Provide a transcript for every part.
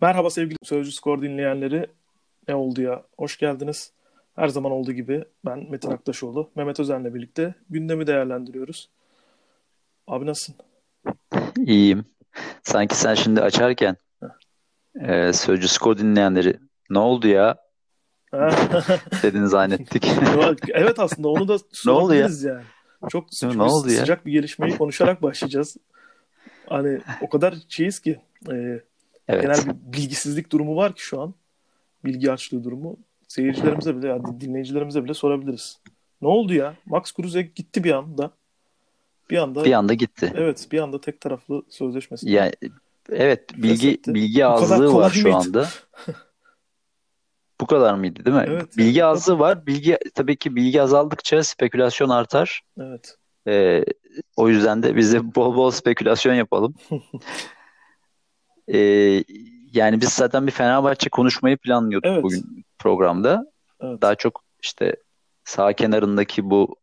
Merhaba sevgili Sözcü Skor dinleyenleri. Ne oldu ya? Hoş geldiniz. Her zaman olduğu gibi ben Metin Aktaşoğlu, Mehmet Özen'le birlikte gündemi değerlendiriyoruz. Abi nasılsın? İyiyim. Sanki sen şimdi açarken e, Sözcü Skor dinleyenleri ne oldu ya dedin zannettik. evet aslında onu da sorabiliriz yani. Çok ne oldu sıcak ya? bir gelişmeyi konuşarak başlayacağız. Hani o kadar şeyiz ki e, Evet. genel bir bilgisizlik durumu var ki şu an. Bilgi açlığı durumu. Seyircilerimize bile, yani dinleyicilerimize bile sorabiliriz. Ne oldu ya? Max Kruse gitti bir anda. Bir anda Bir anda gitti. evet bir anda tek taraflı sözleşmesi. Yani evet bilgi Feshetti. bilgi azlığı var şu mıydı? anda. Bu kadar mıydı değil mi? Evet, Bilgi azlığı var. Bilgi tabii ki bilgi azaldıkça spekülasyon artar. Evet. Ee, o yüzden de biz de bol bol spekülasyon yapalım. Ee, yani biz zaten bir Fenerbahçe konuşmayı planlıyorduk Evet. bugün programda. Evet. Daha çok işte sağ kenarındaki bu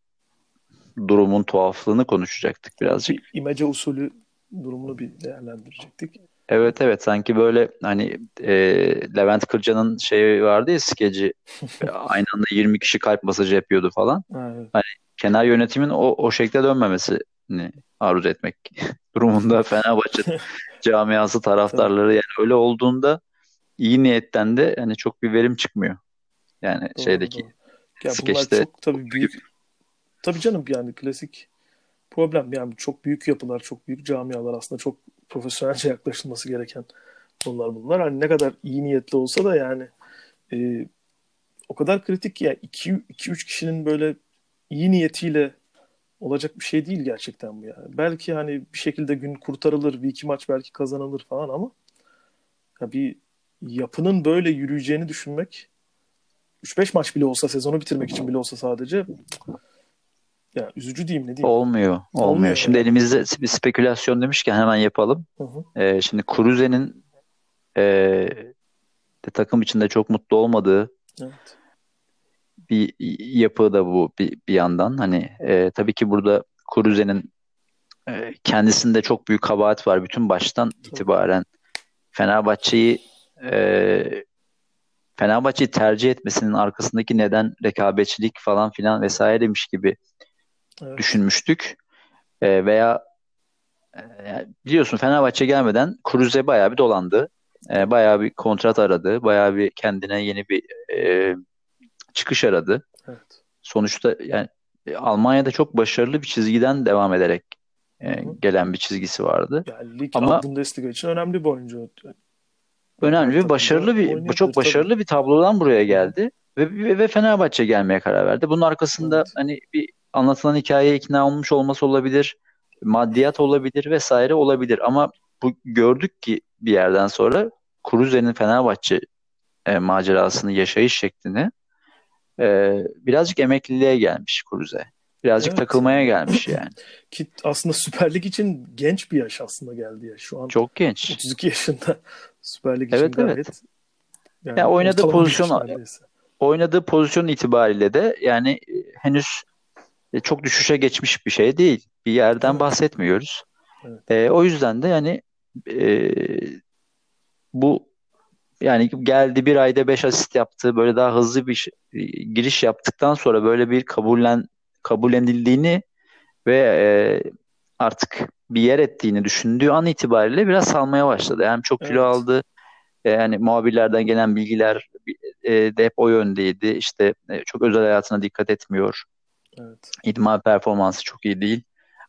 durumun tuhaflığını konuşacaktık birazcık. Bir imece usulü durumunu bir değerlendirecektik. Evet evet sanki böyle hani e, Levent Kırca'nın şeyi vardı ya skeci aynı anda 20 kişi kalp masajı yapıyordu falan. Evet. Kenar yönetimin o, o şekilde dönmemesini arzu etmek durumunda Fenerbahçe camiası taraftarları yani öyle olduğunda iyi niyetten de hani çok bir verim çıkmıyor. Yani Doğru, şeydeki doğru. Ya skeçte çok tabii büyük tabii canım yani klasik problem yani çok büyük yapılar, çok büyük camialar aslında çok profesyonelce yaklaşılması gereken konular bunlar. Hani ne kadar iyi niyetli olsa da yani e, o kadar kritik ki yani 2-3 kişinin böyle iyi niyetiyle olacak bir şey değil gerçekten bu ya. Belki hani bir şekilde gün kurtarılır, bir iki maç belki kazanılır falan ama ya bir yapının böyle yürüyeceğini düşünmek 3-5 maç bile olsa sezonu bitirmek için bile olsa sadece ya üzücü diyeyim ne diyeyim. olmuyor. Olmuyor. Olmuyor Şimdi elimizde bir spekülasyon demişken hemen yapalım. Hı hı. Ee, şimdi Kruse'nin e, de takım içinde çok mutlu olmadığı Evet. Bir yapı da bu bir, bir yandan. Hani e, tabii ki burada Kruse'nin e, kendisinde çok büyük kabahat var bütün baştan itibaren. Fenerbahçe'yi e, Fenerbahçe'yi tercih etmesinin arkasındaki neden rekabetçilik falan filan vesaireymiş gibi Evet. düşünmüştük. E, veya e, biliyorsun Fenerbahçe gelmeden Kruse bayağı bir dolandı. E, bayağı bir kontrat aradı. Bayağı bir kendine yeni bir e, çıkış aradı. Evet. Sonuçta yani e, Almanya'da çok başarılı bir çizgiden devam ederek e, gelen bir çizgisi vardı. Yani lig Ama- Bundesliga için önemli bir oyuncu. Önemli bir başarılı bir çok tabii. başarılı bir tablodan buraya geldi ve ve, ve Fenerbahçe gelmeye karar verdi. Bunun arkasında Evet. hani bir anlatılan hikayeye ikna olmuş olması olabilir, maddiyat olabilir vesaire olabilir ama bu gördük ki bir yerden sonra Kruse'nin Fenerbahçe e, macerasını yaşayış şeklini e, birazcık emekliliğe gelmiş Kruse. Birazcık Evet. takılmaya gelmiş yani. Ki aslında Süper Lig için genç bir yaş aslında geldi ya. Şu an Çok genç. 32 yaşında Süper Lig için Evet, evet. gayet yani Ya oynadığı pozisyon- oynadığı pozisyon itibariyle de yani e, henüz e, çok düşüşe geçmiş bir şey değil. Bir yerden Evet. bahsetmiyoruz. Evet. E, o yüzden de yani e, bu yani geldi bir ayda 5 asist yaptı. Böyle daha hızlı bir e, giriş yaptıktan sonra böyle bir kabullen kabullenildiğini ve e, artık bir yer ettiğini düşündüğü an itibariyle biraz salmaya başladı. Yani çok kilo Evet. aldı. E, yani muhabirlerden gelen bilgiler e, de hep o yöndeydi. İşte e, çok özel hayatına dikkat etmiyor. Evet. İdman performansı çok iyi değil.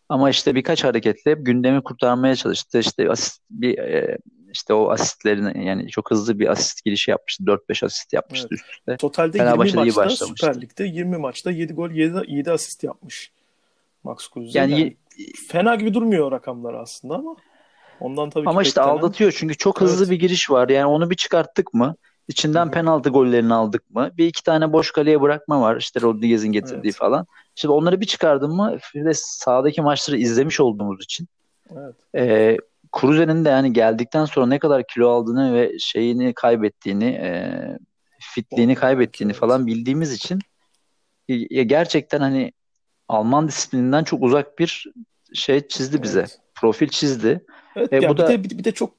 Ama işte birkaç hareketle hep gündemi kurtarmaya çalıştı. İşte asist bir e, işte o asistlerin yani çok hızlı bir asist girişi yapmıştı. 4-5 asist yapmıştı Evet. üst üste. Totalde Fenerbahçe'de 20 iyi maçta. Süper Lig'de 20 maçta 7 gol 7, 7 asist yapmış Max Kruse. Yani Yani fena gibi durmuyor rakamlar aslında ama ondan tabii ki ama işte beklenen- aldatıyor çünkü çok hızlı Evet. bir giriş var. Yani onu bir çıkarttık mı? İçinden Hı hı. penaltı gollerini aldık mı? Bir iki tane boş kaleye bırakma var. İşte Rodriguez'in getirdiği Evet. falan. Şimdi onları bir çıkardın mı? Bir de sahadaki maçları izlemiş olduğumuz için Evet. e, Kruse'nin de yani geldikten sonra ne kadar kilo aldığını ve şeyini kaybettiğini, e, fitliğini kaybettiğini falan bildiğimiz için ya gerçekten hani Alman disiplininden çok uzak bir şey çizdi bize Evet. profil çizdi. Evet, e, yani bu bir da de bir de çok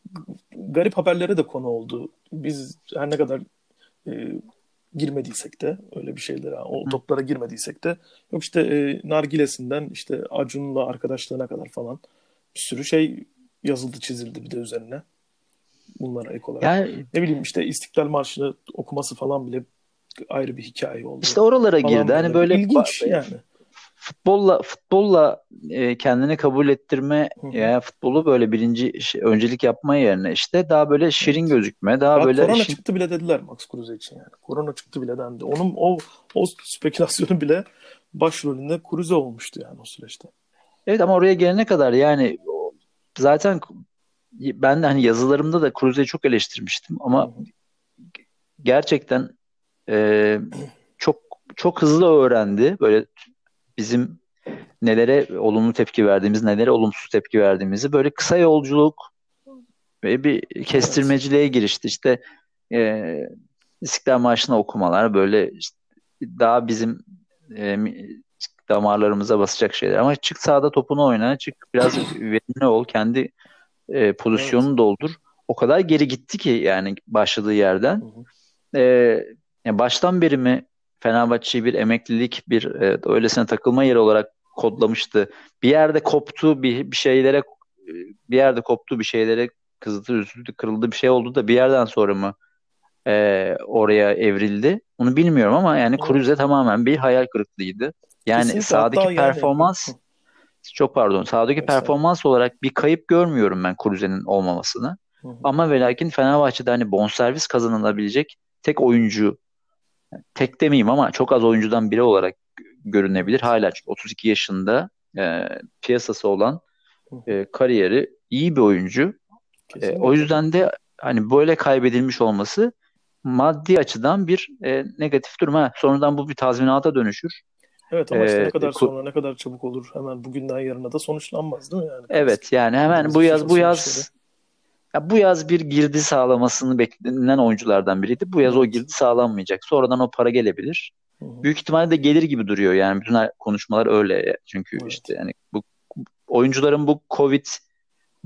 garip haberlere de konu oldu. Biz her ne kadar e, girmediysek de öyle bir şeylere, o Hı. toplara girmediysek de yok işte e, nargilesinden işte Acun'la arkadaşlığına kadar falan bir sürü şey yazıldı çizildi bir de üzerine. Bunlara ek olarak. yani Ne bileyim işte İstiklal Marşı'nı okuması falan bile ayrı bir hikaye oldu. işte oralara girdi. Hani böyle ilginç yani. futbolla futbolla e, kendini kabul ettirme Hı hı. ya futbolu böyle birinci şey, öncelik yapma yerine işte daha böyle şirin gözükme, daha Ya böyle korona işin- çıktı bile dediler Max Kruse için yani. Korona çıktı bile dendi. Onun o o spekülasyonu bile başrolünde Kruse olmuştu yani o süreçte. Evet ama oraya gelene kadar yani zaten ben de hani yazılarımda da Cruze'yi çok eleştirmiştim ama gerçekten e, çok çok hızlı öğrendi. Böyle bizim nelere olumlu tepki verdiğimiz, nelere olumsuz tepki verdiğimizi böyle kısa yolculuk ve bir kestirmeciliğe girişti. İşte e, İstiklal Marşı'nı okumalar böyle işte daha bizim e, damarlarımıza basacak şeyler. Ama çık sahada topunu oyna, çık biraz verimli ol, kendi e, pozisyonunu doldur. O kadar geri gitti ki yani başladığı yerden. E, yani baştan beri mi Fenerbahçe'yi bir emeklilik, bir e, öylesine takılma yeri olarak kodlamıştı. Bir yerde koptu, bir, bir şeylere e, bir yerde koptu, bir şeylere kızdı, üzüldü, kırıldı bir şey oldu da bir yerden sonra mı e, oraya evrildi? Onu bilmiyorum ama yani Evet. Cruze tamamen bir hayal kırıklığıydı. Yani Kesinlikle. sahadaki Hatta performans çok pardon, sahadaki Estağfurullah. performans olarak bir kayıp görmüyorum ben Cruze'nin olmamasını. Hı hı. Ama ve lakin Fenerbahçe'de hani bonservis kazanılabilecek tek oyuncu tek demeyeyim ama çok az oyuncudan biri olarak görünebilir. Hala çünkü 32 yaşında e, piyasası olan e, kariyeri iyi bir oyuncu. E, o yüzden de hani böyle kaybedilmiş olması maddi açıdan bir e, negatif durum. Ha, sonradan bu bir tazminata dönüşür. Evet ama işte Ee, ne kadar sonra ne kadar çabuk olur hemen bugünden yarına da sonuçlanmaz değil mi yani? Evet yani hemen bu yaz bu yaz ya bu yaz bir girdi sağlamasını beklenen oyunculardan biriydi. Bu yaz o girdi sağlanmayacak. Sonradan o para gelebilir. Hı hı. Büyük ihtimalle de gelir gibi duruyor. Yani bütün konuşmalar öyle. Çünkü Evet. işte yani bu oyuncuların bu Covid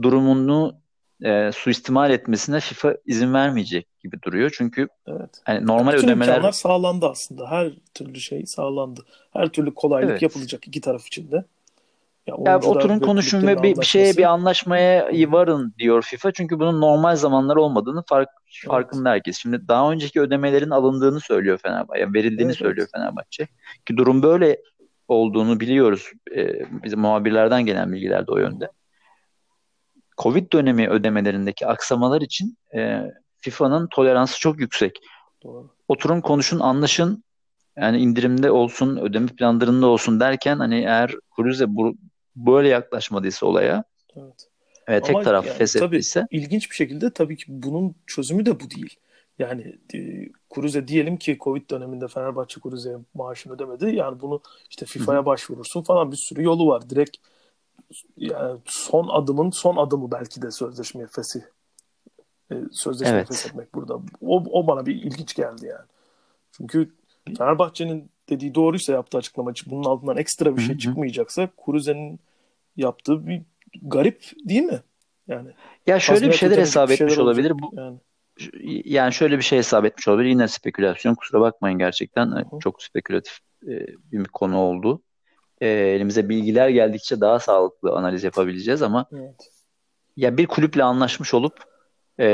durumunu e, suistimal etmesine FIFA izin vermeyecek gibi duruyor. Çünkü Evet. hani normal Bütün ödemeler imkanlar sağlandı aslında. Her türlü şey sağlandı. Her türlü kolaylık Evet. yapılacak iki taraf için de. Ya Ya oturun konuşun ve bir, bir şeye bir anlaşmaya varın diyor FIFA. Çünkü bunun normal zamanlar olmadığını fark, Evet. farkında herkes. Şimdi daha önceki ödemelerin alındığını söylüyor Fenerbahçe. yani verildiğini Evet, söylüyor. Fenerbahçe. Ki durum böyle olduğunu biliyoruz. Ee, bizim muhabirlerden gelen bilgiler de o yönde. Covid dönemi ödemelerindeki aksamalar için e, FIFA'nın toleransı çok yüksek. Doğru. Oturun konuşun anlaşın yani indirimde olsun ödeme planlarında olsun derken hani eğer Cruze bu, böyle yaklaşmadıysa olaya Evet. ve tek Ama taraf yani feshettiyse İlginç bir şekilde tabii ki bunun çözümü de bu değil. Yani e, Kuruze diyelim ki Covid döneminde Fenerbahçe Kuruze'ye maaşını ödemedi. Yani bunu işte FIFA'ya başvurursun falan bir sürü yolu var. Direkt yani son adımın son adımı belki de sözleşmeye fesih. E, sözleşmeyi Evet. feshetmek burada. O, o bana bir ilginç geldi yani. Çünkü Fenerbahçe'nin dediği doğruysa yaptığı açıklama için bunun altından ekstra bir şey çıkmayacaksa Kuruze'nin yaptığı bir garip değil mi? Yani ya şöyle bir şeyler hesap bir şeyler etmiş olabilir. Bu Yani yani şöyle bir şey hesap etmiş olabilir. Yine spekülasyon. Kusura bakmayın gerçekten Hı hı. çok spekülatif e, bir konu oldu. E, elimize bilgiler geldikçe daha sağlıklı analiz yapabileceğiz ama evet. ya bir kulüple anlaşmış olup e,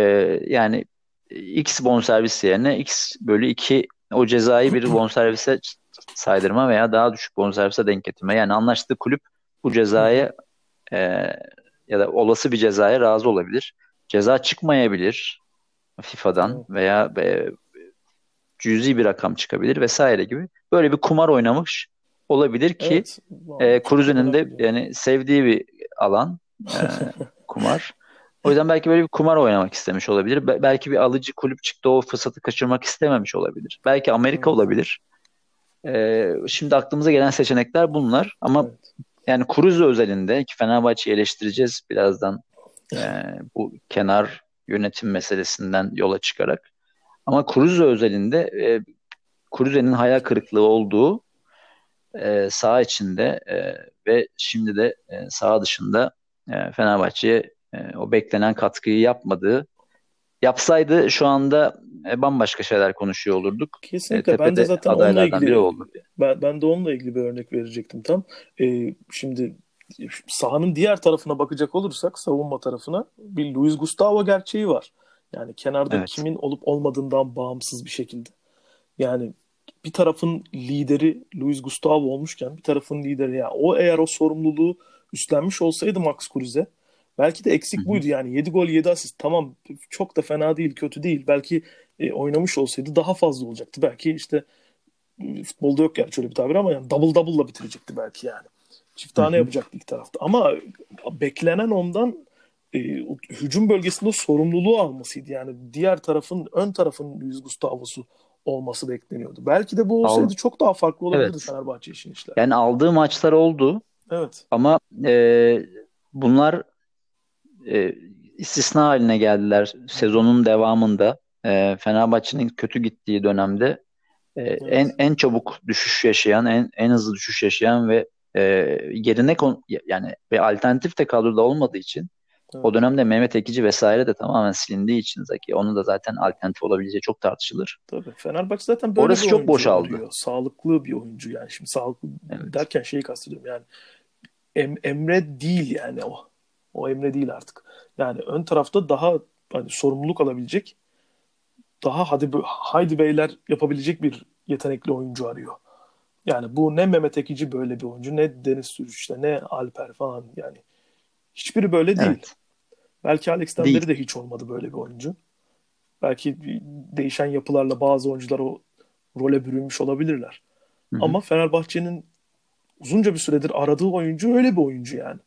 yani X bonservis yerine X bölü 2 o cezayı bir bonservise saydırma veya daha düşük bonservise denk getirme. Yani anlaştığı kulüp bu cezaya e, ya da olası bir cezaya razı olabilir. Ceza çıkmayabilir FIFA'dan veya e, cüzi bir rakam çıkabilir vesaire gibi. Böyle bir kumar oynamış olabilir ki Evet. e, Cruze'nin de yani sevdiği bir alan e, kumar. O yüzden belki böyle bir kumar oynamak istemiş olabilir. Be- belki bir alıcı kulüp çıktı o fırsatı kaçırmak istememiş olabilir. Belki Amerika Evet. olabilir. E, şimdi aklımıza gelen seçenekler bunlar. Ama Evet. yani Cruze özelinde ki Fenerbahçe'yi eleştireceğiz birazdan e, bu kenar yönetim meselesinden yola çıkarak. Ama Cruze özelinde e, Cruze'nin hayal kırıklığı olduğu e, saha içinde e, ve şimdi de e, saha dışında e, Fenerbahçe'ye e, o beklenen katkıyı yapmadığı. Yapsaydı şu anda e, bambaşka şeyler konuşuyor olurduk. Kesinlikle. E, ben de zaten onunla ilgili oldu. Ben, ben de onunla ilgili bir örnek verecektim tam. E, şimdi sahanın diğer tarafına bakacak olursak savunma tarafına bir Luis Gustavo gerçeği var. Yani kenarda evet. kimin olup olmadığından bağımsız bir şekilde. Yani bir tarafın lideri Luis Gustavo olmuşken bir tarafın lideri yani o eğer o sorumluluğu üstlenmiş olsaydı Max Kruse belki de eksik buydu yani 7 gol 7 asist tamam çok da fena değil kötü değil belki e, oynamış olsaydı daha fazla olacaktı belki işte futbolda yok yani şöyle bir tabir ama yani double double'la bitirecekti belki yani çift tane yapacaktı iki tarafta ama beklenen ondan e, hücum bölgesinde sorumluluğu almasıydı yani diğer tarafın ön tarafın Luis Gustavo'su olması bekleniyordu. Belki de bu olsaydı Al... çok daha farklı olabilirdi evet. Fenerbahçe için işler. Yani aldığı maçlar oldu. Evet. Ama e, bunlar e, istisna haline geldiler sezonun devamında. E, Fenerbahçe'nin kötü gittiği dönemde e, evet. en en çabuk düşüş yaşayan, en en hızlı düşüş yaşayan ve e, yerine kon yani ve alternatif de kadroda olmadığı için Evet. O dönemde Mehmet Ekici vesaire de tamamen silindiği için Zaki. Onun da zaten alternatif olabileceği çok tartışılır. Tabii. Fenerbahçe zaten böyle Orası bir çok boşaldı. Sağlıklı bir oyuncu yani. Şimdi sağlıklı evet. derken şeyi kastediyorum yani. Em, Emre değil yani o. O Emre değil artık. Yani ön tarafta daha hani sorumluluk alabilecek daha hadi haydi beyler yapabilecek bir yetenekli oyuncu arıyor. Yani bu ne Mehmet Ekici böyle bir oyuncu ne Deniz Sürüç ne Alper falan yani. Hiçbiri böyle değil. Evet. Belki Alex'ten beri de hiç olmadı böyle bir oyuncu. Belki değişen yapılarla bazı oyuncular o role bürünmüş olabilirler. Hı-hı. Ama Fenerbahçe'nin uzunca bir süredir aradığı oyuncu öyle bir oyuncu yani.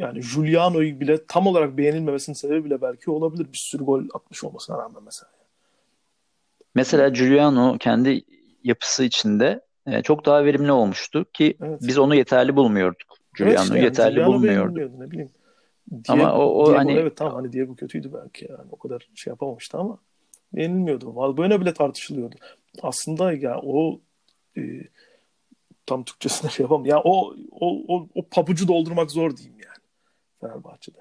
Yani Giuliano'yu bile tam olarak beğenilmemesinin sebebi bile belki olabilir. Bir sürü gol atmış olmasına rağmen mesela. Mesela Giuliano kendi yapısı içinde e, çok daha verimli olmuştu ki evet. biz onu yeterli bulmuyorduk. Giuliano'yu evet, yani, yeterli Giuliano bulmuyordu. Ne bileyim. Diego, ama o, o Diego, hani evet tamam hani Diego kötüydü belki yani o kadar şey yapamamıştı ama yenilmiyordu. Valbuena bile tartışılıyordu. Aslında ya o e, tam Türkçesine şey yapamam. Ya o o o, o pabucu doldurmak zor diyeyim yani Fenerbahçe'de.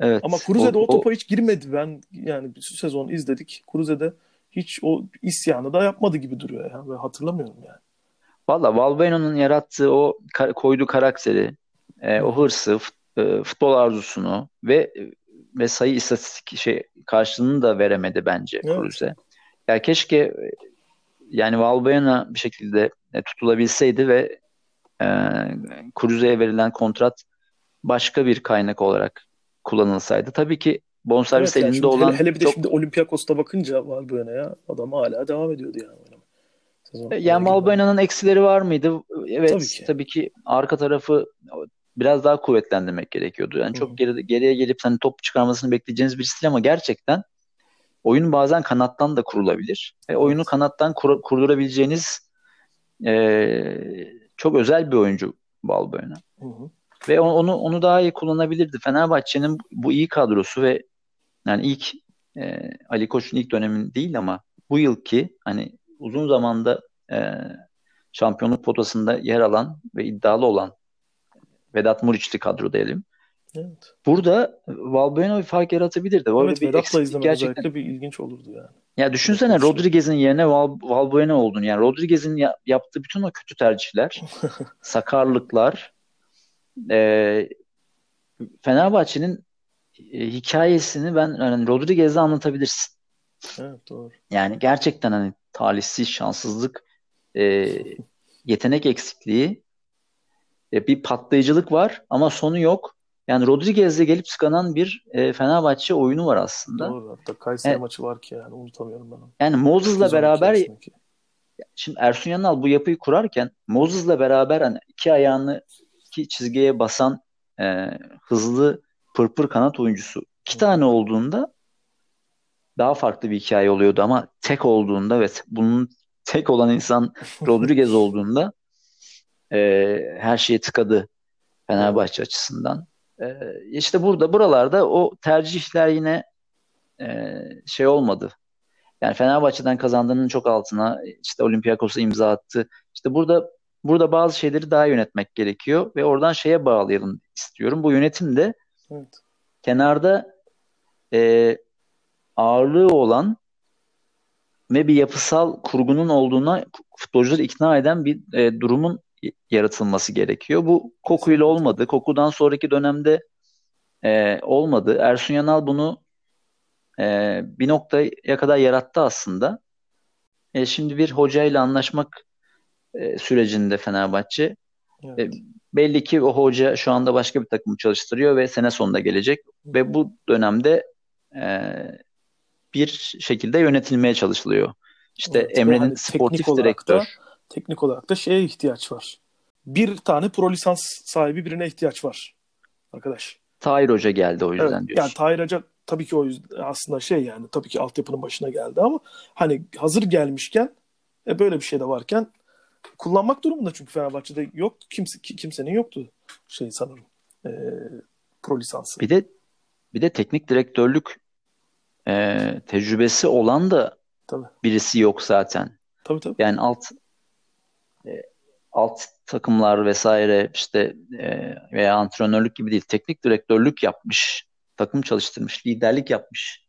Evet. Ama Cruze'de o, o topa hiç girmedi. Ben yani bir sezon izledik. Cruze'de hiç o isyanı da yapmadı gibi duruyor ya. Ben hatırlamıyorum yani. Valla Valbuena'nın yarattığı o koyduğu karakteri, e, o hırsı, e, futbol arzusunu ve ve sayı istatistik şey karşılığını da veremedi bence evet. Cruz'e. Ya keşke yani Valbuena bir şekilde e, tutulabilseydi ve e, Cruz'e verilen kontrat başka bir kaynak olarak kullanılsaydı. Tabii ki bonservis evet, yani elinde olan hele, hele bir de çok... şimdi Olympiakos'ta bakınca Valbuena'ya adam hala devam ediyordu yani. Sezon e, yani Malbuena'nın eksileri var mıydı? Evet tabii ki. tabii ki arka tarafı biraz daha kuvvetlendirmek gerekiyordu. Yani Hı-hı. çok geri, geriye gelip hani top çıkarmasını bekleyeceğiniz birisi değil ama gerçekten oyun bazen kanattan da kurulabilir. E, oyunu kanattan kur, kurdurabileceğiniz e, çok özel bir oyuncu Balbuena. Ve onu onu daha iyi kullanabilirdi. Fenerbahçe'nin bu iyi kadrosu ve yani ilk e, Ali Koç'un ilk dönemin değil ama bu yılki hani uzun zamanda e, şampiyonluk potasında yer alan ve iddialı olan Vedat Muriç'li kadro diyelim. Evet. Burada Valbuena bir fark yaratabilirdi. Böyle evet, bir Vedat'la izlemek gerçekten... bir ilginç olurdu yani. Ya düşünsene Rodriguez'in yerine Val, Valbuena oldun. Yani Rodriguez'in ya, yaptığı bütün o kötü tercihler, sakarlıklar, e, Fenerbahçe'nin e, hikayesini ben yani Rodriguez'e anlatabilirsin. Evet doğru. Yani gerçekten hani talihsiz, şanssızlık, e, yetenek eksikliği, e, bir patlayıcılık var ama sonu yok. Yani Rodriguez'le gelip sıkanan bir e, Fenerbahçe oyunu var aslında. Doğru. Hatta Kayseri yani, maçı var ki yani unutamıyorum ben onu. Yani Moses'la beraber şimdi Ersun Yanal bu yapıyı kurarken Moses'la beraber hani iki ayağını iki çizgiye basan e, hızlı pırpır kanat oyuncusu iki tane olduğunda daha farklı bir hikaye oluyordu ama tek olduğunda ve bunun tek olan insan Rodriguez olduğunda e, her şeyi tıkadı Fenerbahçe açısından. E, işte burada buralarda o tercihler yine e, şey olmadı. Yani Fenerbahçe'den kazandığının çok altına işte Olympiakos'a imza attı. İşte burada burada bazı şeyleri daha yönetmek gerekiyor ve oradan şeye bağlayalım istiyorum. Bu yönetim de Evet. kenarda e, ağırlığı olan ve bir yapısal kurgunun olduğuna futbolcuları ikna eden bir e, durumun yaratılması gerekiyor. Bu Koku ile olmadı. Koku'dan sonraki dönemde e, olmadı. Ersun Yanal bunu e, bir noktaya kadar yarattı aslında. E, şimdi bir hocayla anlaşmak e, sürecinde Fenerbahçe. Evet. E, belli ki o hoca şu anda başka bir takımı çalıştırıyor ve sene sonunda gelecek. Ve bu dönemde e, bir şekilde yönetilmeye çalışılıyor. İşte Evet, ve Emre'nin hani sportif teknik direktör. da- Teknik olarak da şeye ihtiyaç var. Bir tane pro lisans sahibi birine ihtiyaç var. Arkadaş. Tahir Hoca geldi o Evet, yüzden diyorsun. yani Tahir Hoca tabii ki o yüzden aslında şey yani tabii ki altyapının başına geldi ama hani hazır gelmişken e, böyle bir şey de varken kullanmak durumunda çünkü Fenerbahçe'de yok kimse ki- kimsenin yoktu şey sanırım e, pro lisansı. Bir de bir de teknik direktörlük e, tecrübesi olan da Tabii. birisi yok zaten. Tabii tabii. Yani alt e, alt takımlar vesaire işte e, veya antrenörlük gibi değil. Teknik direktörlük yapmış, takım çalıştırmış, liderlik yapmış.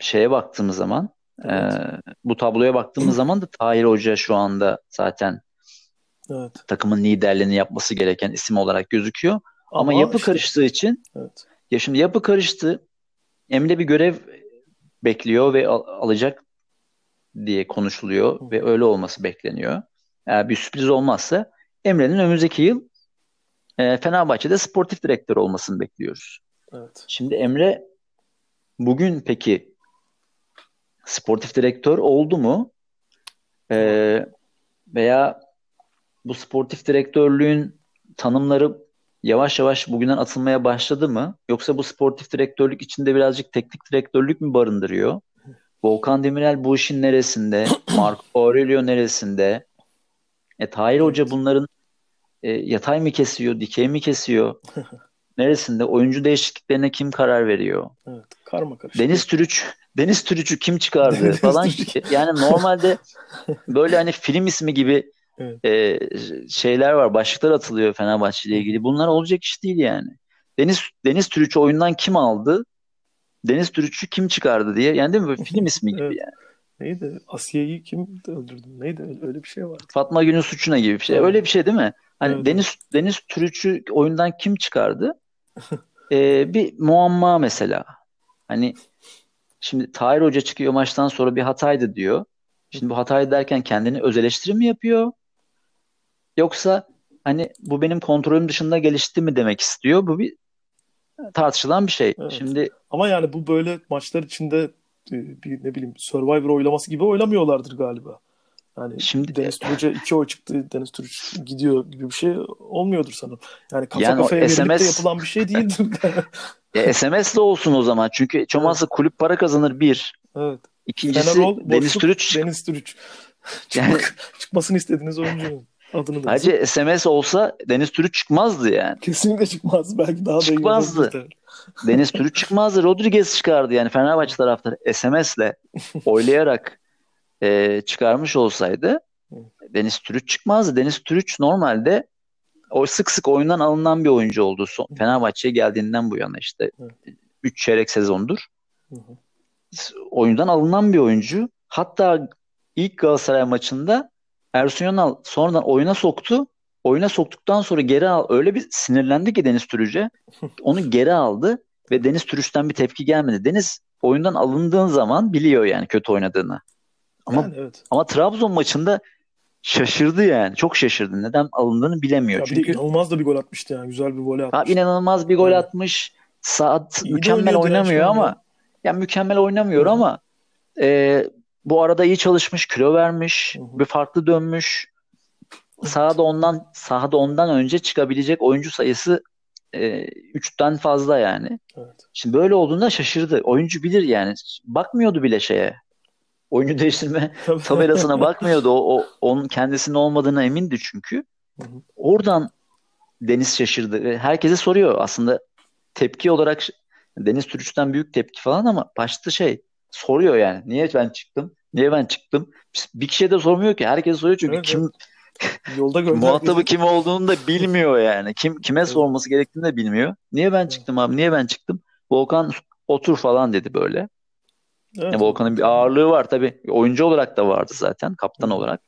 Şeye baktığımız zaman, Evet. bu tabloya baktığımız zaman da Tahir Hoca şu anda zaten Evet. takımın liderliğini yapması gereken isim olarak gözüküyor. Ama, yapı işte- karıştığı için Evet. ya şimdi yapı karıştı. Emre bir görev bekliyor ve al- alacak diye konuşuluyor Hı. ve öyle olması bekleniyor. Eğer bir sürpriz olmazsa Emre'nin önümüzdeki yıl e, Fenerbahçe'de sportif direktör olmasını bekliyoruz. Evet. Şimdi Emre bugün peki sportif direktör oldu mu? E, veya bu sportif direktörlüğün tanımları yavaş yavaş bugünden atılmaya başladı mı? Yoksa bu sportif direktörlük içinde birazcık teknik direktörlük mü barındırıyor? Volkan Demirel bu işin neresinde? Marco Aurelio neresinde? E, Tahir Hoca bunların e, yatay mı kesiyor, dikey mi kesiyor? Neresinde? Oyuncu değişikliklerine kim karar veriyor? Evet. Karma karışık. Deniz Türüç, Deniz Türüç'ü kim çıkardı Deniz falan. Türüç. Yani normalde böyle hani film ismi gibi Evet. e, şeyler var, başlıklar atılıyor Fenerbahçe ile ilgili. Bunlar olacak iş değil yani. Deniz Deniz Türüç'ü oyundan kim aldı? Deniz Türüç'ü kim çıkardı diye. Yani değil mi? Böyle film ismi gibi Evet. yani. Neydi? Asiye'yi kim öldürdü? Neydi? Öyle, bir şey vardı. Fatma Gün'ün suçuna gibi bir şey. Evet. Öyle bir şey değil mi? Hani Evet, Deniz Deniz Türüç'ü oyundan kim çıkardı? Ee, bir muamma mesela. Hani şimdi Tahir Hoca çıkıyor maçtan sonra bir hataydı diyor. Şimdi bu hataydı derken kendini öz eleştiri mi yapıyor? Yoksa hani bu benim kontrolüm dışında gelişti mi demek istiyor? Bu bir tartışılan bir şey. Evet. Şimdi Ama yani bu böyle maçlar içinde e, bir ne bileyim Survivor oylaması gibi oylamıyorlardır galiba. Yani Şimdi- Deniz Türüç'e iki oy çıktı. Deniz Türüç gidiyor gibi bir şey olmuyordur sanırım. Yani kafa Yani kafaya SMS yapılan bir şey değildir. e, SMS de olsun o zaman. Çünkü olmazsa kulüp para kazanır bir. evet. İkincisi Fenerol, Deniz boşluk, Türüç Deniz Türüç. Yani- çıkmasını istediğiniz oyuncunun adını da. Hacı SMS olsa Deniz Türüç çıkmazdı yani. Kesinlikle çıkmaz. Belki daha da iyi Çıkmazdı. Deniz Türüç çıkmazdı. Rodriguez çıkardı yani Fenerbahçe taraftarı SMS'le oylayarak e, çıkarmış olsaydı Deniz Türüç çıkmazdı. Deniz Türüç normalde o sık sık oyundan alınan bir oyuncu oldu. Son, Fenerbahçe'ye geldiğinden bu yana işte Evet. 3 çeyrek sezondur. Hı hı. Oyundan alınan bir oyuncu. Hatta ilk Galatasaray maçında Ersun Yanal sonradan oyuna soktu. Oyuna soktuktan sonra geri al. Öyle bir sinirlendi ki Deniz Türüç'e. Onu geri aldı ve Deniz Türüç'ten bir tepki gelmedi. Deniz oyundan alındığın zaman biliyor yani kötü oynadığını. Ama Yani evet. ama Trabzon maçında şaşırdı yani. Çok şaşırdı. Neden alındığını bilemiyor. Ya Çünkü inanılmaz da bir gol atmıştı yani. Güzel bir voley abi atmıştı. inanılmaz bir gol Evet. atmış. Saat İyi mükemmel oynamıyor ama ya mükemmel oynamıyor Hı hı. ama e, bu arada iyi çalışmış, kilo vermiş, Hı hı. bir farklı dönmüş. Sahada ondan sahada ondan önce çıkabilecek oyuncu sayısı e, 3'ten fazla yani. Evet. Şimdi böyle olduğunda şaşırdı. Oyuncu bilir yani. Bakmıyordu bile şeye. Oyuncu değiştirme tabelasına bakmıyordu. O, o onun kendisinin olmadığına emindi çünkü. Hı hı. Oradan Deniz şaşırdı. Herkese soruyor aslında tepki olarak Deniz Türüç'ten büyük tepki falan ama başta şey soruyor yani. Niye ben çıktım? Niye ben çıktım? Bir kişiye de sormuyor ki. Herkes soruyor çünkü Evet, kim Yolda Muhatabı kim olduğunu da bilmiyor yani. Kim kime Evet. sorması gerektiğini de bilmiyor. Niye ben çıktım abi? Niye ben çıktım? Volkan otur falan dedi böyle. Evet. Volkan'ın bir ağırlığı var tabii. Oyuncu olarak da vardı zaten, kaptan olarak.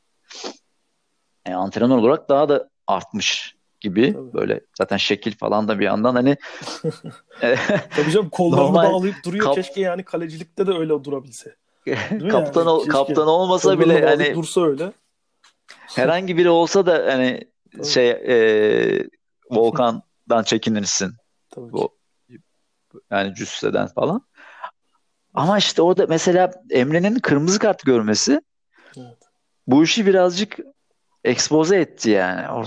E, antrenör olarak daha da artmış gibi Tabii. böyle zaten şekil falan da bir yandan hani Tabii canım kollarını Normal bağlayıp duruyor. kap- Keşke yani kalecilikte de öyle durabilse. kaptan yani? ol- Keşke. kaptan olmasa Kollarını bile hani dursa öyle. herhangi biri olsa da hani Tabii. şey e, Volkan'dan çekinirsin. Tabii ki. Bu yani cüsseden falan. Ama işte orada mesela Emre'nin kırmızı kart görmesi Evet. bu işi birazcık ekspoze etti yani.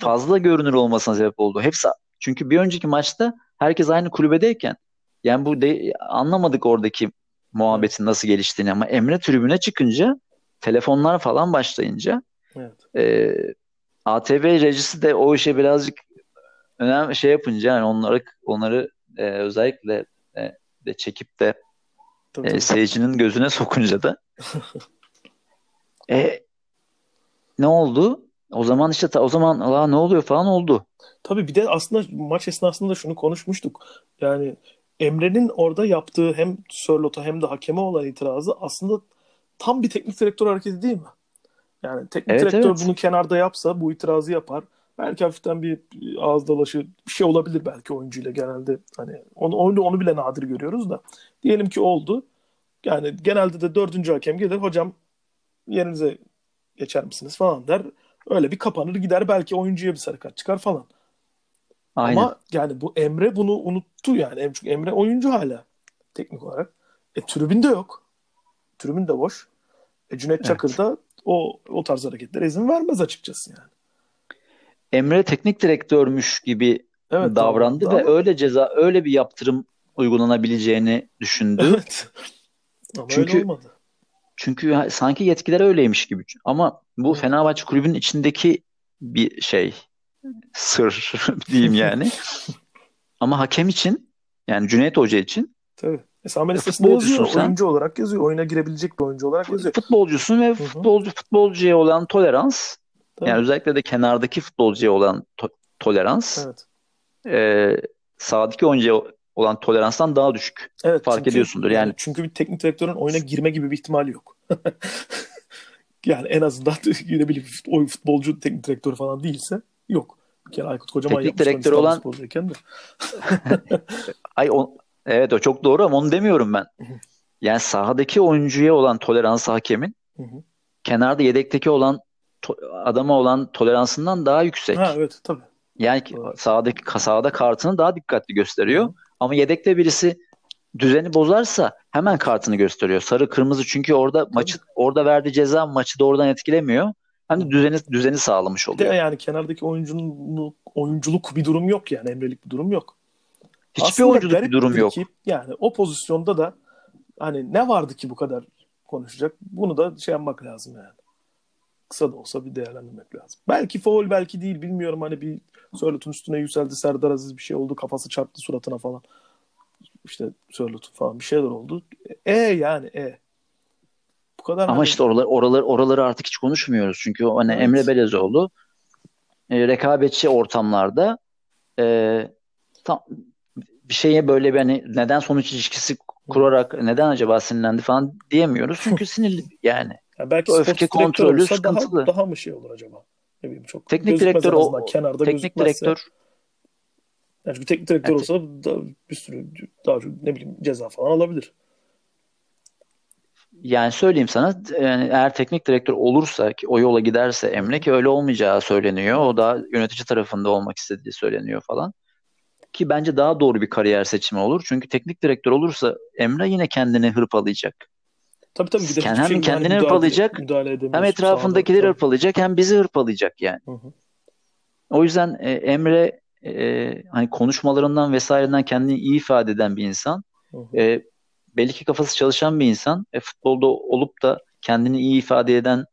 Fazla görünür olmasına sebep oldu. Hepsi çünkü bir önceki maçta herkes aynı kulübedeyken yani bu de, anlamadık oradaki muhabbetin nasıl geliştiğini ama Emre tribüne çıkınca telefonlar falan başlayınca Evet. e, ATV rejisi de o işe birazcık önemli şey yapınca yani onları onları e, özellikle e, de çekip de Tabii, e, seyircinin gözüne sokunca da e, ne oldu? O zaman işte o zaman Aa, ne oluyor falan oldu. Tabii bir de aslında maç esnasında şunu konuşmuştuk. Yani Emre'nin orada yaptığı hem Sörlot'a hem de hakeme olan itirazı aslında tam bir teknik direktör hareketi değil mi? Yani teknik Evet, direktör evet. bunu kenarda yapsa bu itirazı yapar. Belki hafiften bir ağız dalaşı bir şey olabilir belki oyuncuyla genelde. Hani onu, onu, onu bile nadir görüyoruz da. Diyelim ki oldu. Yani genelde de dördüncü hakem gelir. Hocam yerinize geçer misiniz falan der. Öyle bir kapanır gider. Belki oyuncuya bir sarı kart çıkar falan. Aynen. Ama yani bu Emre bunu unuttu yani. Çünkü Emre oyuncu hala teknik olarak. E tribün de yok. Tribün de boş. E Cüneyt Evet. Çakır da o o tarz hareketlere izin vermez açıkçası yani. Emre teknik direktörmüş gibi Evet davrandı davrandı ve ama- öyle ceza öyle bir yaptırım uygulanabileceğini düşündü. Evet. Ama Çünkü- öyle olmadı. Çünkü sanki yetkiler öyleymiş gibi. Ama bu Evet. Fenerbahçe kulübünün içindeki bir şey sır diyeyim yani. Ama hakem için yani Cüneyt Hoca için Tabii. Mesela listesinde futbolcusun yazıyor. sen. Oyuncu olarak yazıyor. Oyuna girebilecek bir oyuncu olarak yazıyor. futbolcusun ve hı. futbolcu futbolcuya olan tolerans Tabii. yani özellikle de kenardaki futbolcuya olan to- tolerans Evet. e, sahadaki oyuncuya olan toleranstan daha düşük. Evet, Fark çünkü- ediyorsundur yani. Çünkü bir teknik direktörün oyuna girme gibi bir ihtimali yok. yani en azından yine bir oyun futbolcu teknik direktörü falan değilse yok. Bir kere Aykut Kocaman Teknik direktör olan- de. Ay o, evet o çok doğru ama onu demiyorum ben. Yani sahadaki oyuncuya olan toleransı hakemin kenarda yedekteki olan adama olan toleransından daha yüksek. Ha evet tabii. Yani Doğru. sahadaki sahada kartını daha dikkatli gösteriyor. Hı. Ama yedekte birisi düzeni bozarsa hemen kartını gösteriyor. Sarı kırmızı çünkü orada maçı orada verdiği ceza maçı doğrudan etkilemiyor. Hem de düzeni düzeni sağlamış Bir de oluyor. yani kenardaki oyuncunun oyunculuk bir durum yok yani Emrelik bir durum yok. Hiçbir Aslında oyunculuk bir durum yok. Ki, yani o pozisyonda da hani ne vardı ki bu kadar konuşacak? Bunu da şey yapmak lazım yani. Kısa da olsa bir değerlendirmek lazım. Belki foul belki değil bilmiyorum hani bir Sörlot'un üstüne yükseldi Serdar Aziz bir şey oldu kafası çarptı suratına falan. İşte Sörlot'un falan bir şeyler oldu. E yani e. Bu kadar Ama hani- işte oralar, oralar, oraları artık hiç konuşmuyoruz. Çünkü hani Evet. Emre Belezoğlu e, rekabetçi ortamlarda e, tam bir şeye böyle bir hani neden sonuç ilişkisi kurarak neden acaba sinirlendi falan diyemiyoruz. Çünkü sinirli yani. Yani belki öfke kontrolü olsa daha, sıkıntılı. daha mı şey olur acaba? Ne bileyim çok Teknik direktör o kenarda teknik direktör Yani bir teknik direktör Evet. olsa da bir sürü daha çok ne bileyim ceza falan alabilir. yani söyleyeyim sana yani eğer teknik direktör olursa ki o yola giderse Emre ki öyle olmayacağı söyleniyor. O da yönetici tarafında olmak istediği söyleniyor falan. Ki bence daha doğru bir kariyer seçimi olur. Çünkü teknik direktör olursa Emre yine kendini hırpalayacak. Tabii tabii bir de Hem şekilde kendini müdahale- hırpalayacak, müdahale Hem etrafındakileri sahada. hırpalayacak hem bizi hırpalayacak yani. Hı hı. O yüzden e, Emre e, hani konuşmalarından vesaireden kendini iyi ifade eden bir insan. Hı hı. E, belli ki kafası çalışan bir insan. E, futbolda olup da kendini iyi ifade eden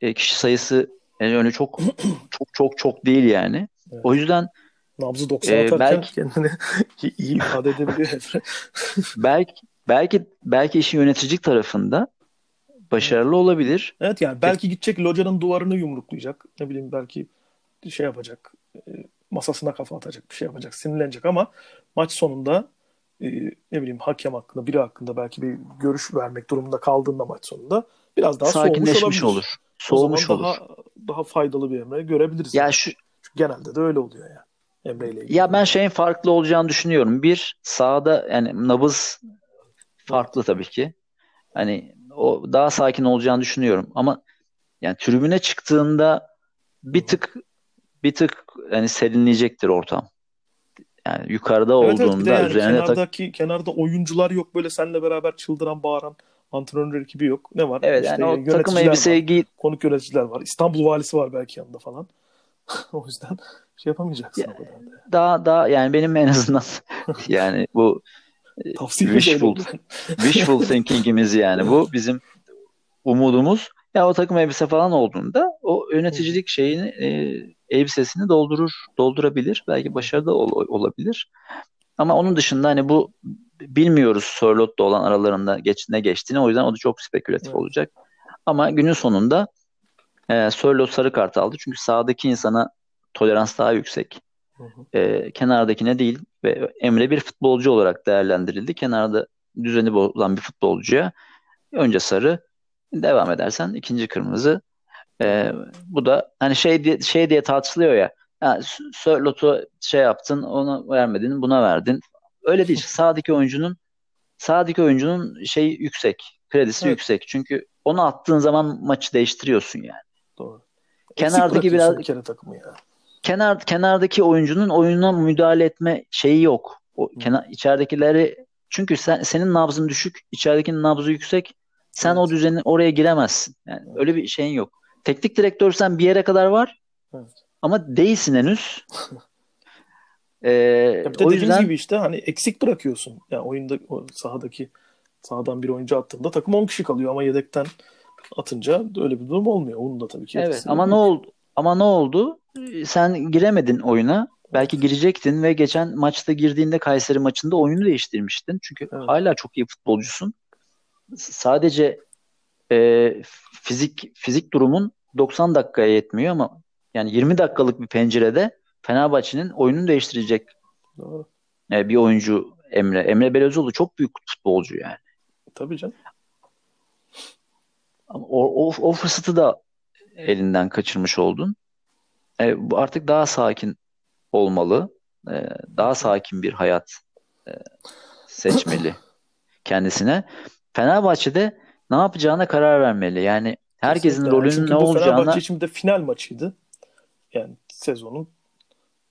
e, kişi sayısı e, öyle çok çok çok çok değil yani. Evet. O yüzden Nabzı 90 Ee, atarken belki- kendini iyi ifade edebiliyor belki belki belki işin yöneticilik tarafında başarılı olabilir. Evet yani belki gidecek locanın duvarını yumruklayacak. Ne bileyim belki şey yapacak. e, Masasına kafa atacak bir şey yapacak. Sinirlenecek ama maç sonunda e, ne bileyim hakem hakkında biri hakkında belki bir görüş vermek durumunda kaldığında maç sonunda biraz daha soğumuş Sakinleşmiş olur. Soğumuş olur. daha daha faydalı bir Emre görebiliriz. Ya yani. şu Çünkü genelde de öyle oluyor yani. Emre ile ilgili. ya ben şeyin farklı olacağını düşünüyorum. Bir sahada yani nabız farklı tabii ki. Hani o daha sakin olacağını düşünüyorum ama yani tribüne çıktığında bir tık bir tık hani serinleyecektir ortam. Yani yukarıda Evet evet olduğunda yani üzerine tak kenardaki kenarda oyuncular yok böyle seninle beraber çıldıran bağıran antrenör ekibi yok. Ne var? evet İşte yani o takım elbiseyi giy konuk yöneticiler var. İstanbul valisi var belki yanında falan. o yüzden şey yapamayacaksın Ya, o kadar da. daha daha yani benim en azından yani bu Tavsiye wishful wishful thinking'imiz yani bu bizim umudumuz. Ya o takım elbise falan olduğunda o yöneticilik şeyini e, elbisesini doldurur, doldurabilir. Belki başarılı ol- olabilir. Ama onun dışında hani bu bilmiyoruz Sörlot'ta olan aralarında geç, ne geçtiğini. O yüzden o da çok spekülatif Evet. olacak. Ama günün sonunda e, Sörlot sarı kart aldı. Çünkü sahadaki insana tolerans daha yüksek. E, kenardakine değil ve Emre bir futbolcu olarak değerlendirildi. Kenarda düzeni bozan bir futbolcuya önce sarı devam edersen ikinci kırmızı. E, bu da hani şey diye, şey diye tartışılıyor ya. ya S- Sörlot'u şey yaptın ona vermedin buna verdin. Öyle değil. Sağdaki oyuncunun sağdaki oyuncunun şey yüksek. Kredisi Evet. yüksek. Çünkü onu attığın zaman maçı değiştiriyorsun yani. Doğru. Kenardaki Eksik biraz- bir kere takımı ya. Kenar kenardaki oyuncunun oyununa müdahale etme şeyi yok. O kenar içeridekileri çünkü sen senin nabzın düşük, içeridekinin nabzı yüksek. Sen Evet. o düzenin oraya giremezsin. Yani öyle bir şeyin yok. Teknik direktör sen bir yere kadar var Evet. ama değilsin henüz. Ee, Ya bir de o dediğimiz yüzden gibi işte hani eksik bırakıyorsun. Yani oyunda o sahadaki sahadan bir oyuncu attığında takım 10 kişi kalıyor ama yedekten atınca öyle bir durum olmuyor. Onun da tabii ki evet ama ne oldu? Ama ne oldu? Sen giremedin oyuna. Belki girecektin ve geçen maçta girdiğinde Kayseri maçında oyunu değiştirmiştin. Çünkü Evet. hala çok iyi futbolcusun. Sadece e, fizik fizik durumun 90 dakikaya yetmiyor ama yani 20 dakikalık bir pencerede Fenerbahçe'nin oyununu değiştirecek Doğru. e, bir oyuncu Emre. Emre Belözoğlu çok büyük futbolcu yani. Tabii canım. Ama o, o, o fırsatı da elinden kaçırmış oldun. E, artık daha sakin olmalı. E, daha sakin bir hayat e, seçmeli kendisine. Fenerbahçe'de ne yapacağına karar vermeli. Yani herkesin Kesinlikle. Rolünün çünkü ne olacağına Fenerbahçe için de final maçıydı. Yani sezonun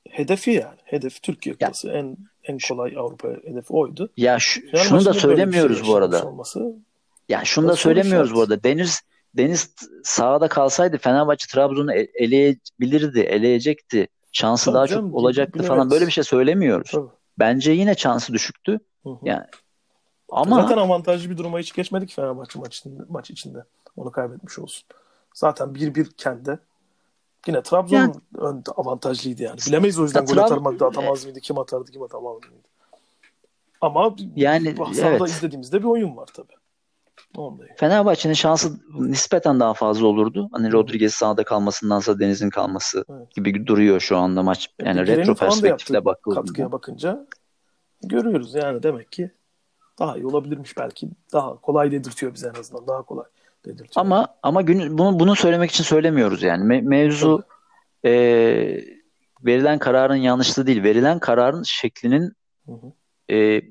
hedefi yani. Hedef Türkiye Kupası. En en kolay Avrupa hedefi oydu. ya şu- Final şunu da şey söylemiyoruz bu arada. Olması, Ya şunu da söylemiyoruz bu arada. Deniz Deniz sahada kalsaydı Fenerbahçe Trabzon'u e- eleyebilirdi, eleyecekti. Şansı Tabii daha canım, çok olacaktı bilemeyiz. falan. Böyle bir şey söylemiyoruz. tabii. Bence yine şansı düşüktü. Hı hı. Yani ama Zaten avantajlı bir duruma hiç geçmedik Fenerbahçe maç içinde, maç içinde. Onu kaybetmiş olsun. Zaten 1-1 kendi. Yine Trabzon Yani- ön avantajlıydı yani. Bilemeyiz o yüzden Ya gol Trab- atar mıydı, atamaz mıydı, kim atardı, kim atamaz mıydı. Ama Yani, sahada evet. izlediğimizde bir oyun var tabii. Ondayım. Fenerbahçe'nin şansı nispeten daha fazla olurdu. Hani Rodriguez sahada kalmasındansa Deniz'in kalması Evet. gibi duruyor şu anda maç. Yani Giren'in retro perspektifle bakıldığında. katkıya bakınca görüyoruz yani demek ki daha iyi olabilirmiş belki. Daha kolay dedirtiyor bize en azından. Daha kolay dedirtiyor. Ama ama gün, bunu bunu söylemek için söylemiyoruz yani. Me- mevzu e, verilen kararın yanlışlığı değil. Verilen kararın şeklinin Hı hı. e,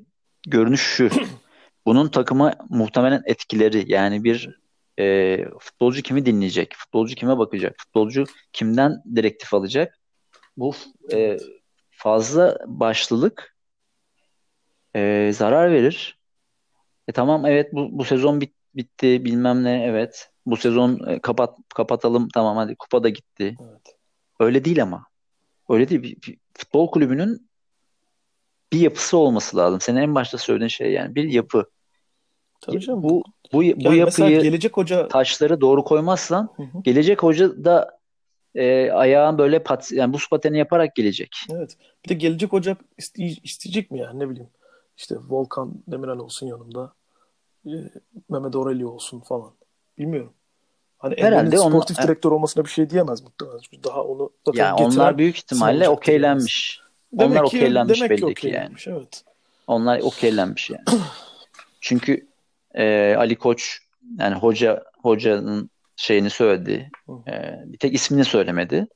görünüşü. Bunun takıma muhtemelen etkileri. Yani bir e, futbolcu kimi dinleyecek? Futbolcu kime bakacak? Futbolcu kimden direktif alacak? Bu e, fazla başlılık e, zarar verir. E tamam evet bu, bu sezon bit, bitti bilmem ne evet. Bu sezon e, kapat kapatalım tamam hadi kupa da gitti. Evet. Öyle değil ama. Öyle değil. Bir, bir futbol kulübünün bir yapısı olması lazım. Senin en başta söylediğin şey yani bir yapı. Tabii canım. Bu bu bu Yani yapıyı gelecek hoca taşları doğru koymazsan Hı hı. gelecek hoca da e, ayağın böyle pat, yani buz pateni yaparak gelecek. Evet. Bir de gelecek hoca iste- isteyecek mi yani ne bileyim. İşte Volkan Demirel olsun yanımda. e, Mehmet Aurelio olsun falan. Bilmiyorum. Hani Herhalde sportif onu, direktör olmasına bir şey diyemez muhtemelen. Daha onu zaten yani onlar büyük ihtimalle okeylenmiş. Demek onlar okeylenmiş belli ki, yani. Evet. Onlar okeylenmiş yani. Çünkü e, Ali Koç yani hoca hocanın şeyini söyledi. E, bir tek ismini söylemedi.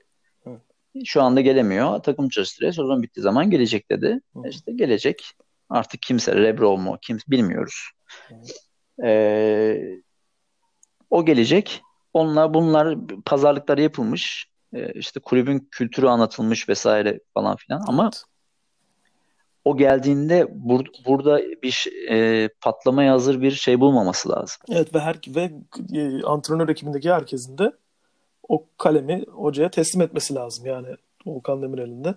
Hı. Şu anda gelemiyor. Takım çalıştırıyor. Sezon bittiği zaman gelecek dedi. Hı. İşte gelecek. Artık kimse Rebro mu kim bilmiyoruz. E, o gelecek. Onlar bunlar pazarlıkları yapılmış. E, işte kulübün kültürü anlatılmış vesaire falan filan ama evet. O geldiğinde bur- burada bir e, patlamaya hazır bir şey bulmaması lazım. Evet ve her ve e, antrenör ekibindeki herkesin de o kalemi hocaya teslim etmesi lazım yani Volkan Demirel'in de.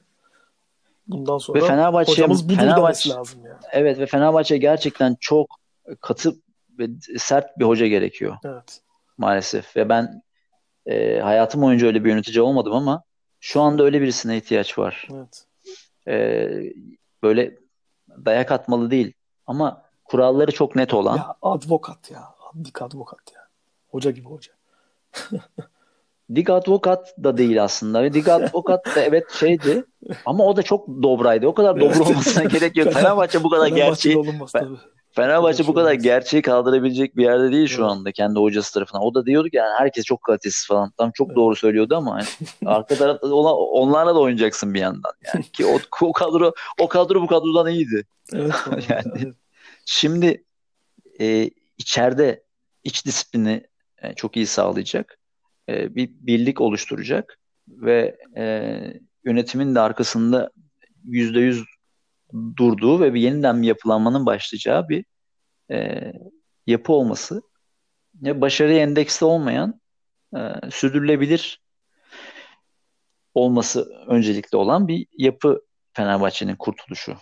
Bundan sonra ve Fenerbahçe, hocamız budur Fenerbahçe, lazım yani. Evet ve Fenerbahçe gerçekten çok katı ve sert bir hoca gerekiyor. Evet. Maalesef ve ben e, hayatım boyunca öyle bir yönetici olmadım ama şu anda öyle birisine ihtiyaç var. Evet. E, böyle dayak atmalı değil ama kuralları çok net olan. Ya advokat ya. Dik advokat ya. Hoca gibi hoca. Dik advokat da değil aslında. Dik advokat da evet şeydi ama o da çok dobraydı. O kadar dobra olmasına gerek yok. Fenerbahçe bu kadar gerçeği. Olunmaz, tabii. Fenerbahçe bu kadar gerçeği kaldırabilecek bir yerde değil şu anda kendi hocası tarafından. O da diyordu ki yani herkes çok kalitesiz falan. Tam çok doğru söylüyordu ama yani arka tarafta ona, onlarla da oynayacaksın bir yandan. Yani ki o, o kadro o kadro bu kadrodan iyiydi. Evet. yani evet. şimdi e, içeride iç disiplini e, çok iyi sağlayacak. E, bir birlik oluşturacak ve e, yönetimin de arkasında yüzde yüz durduğu ve bir yeniden bir yapılanmanın başlayacağı bir e, yapı olması ve başarı endeksli olmayan e, sürdürülebilir olması öncelikli olan bir yapı Fenerbahçe'nin kurtuluşu.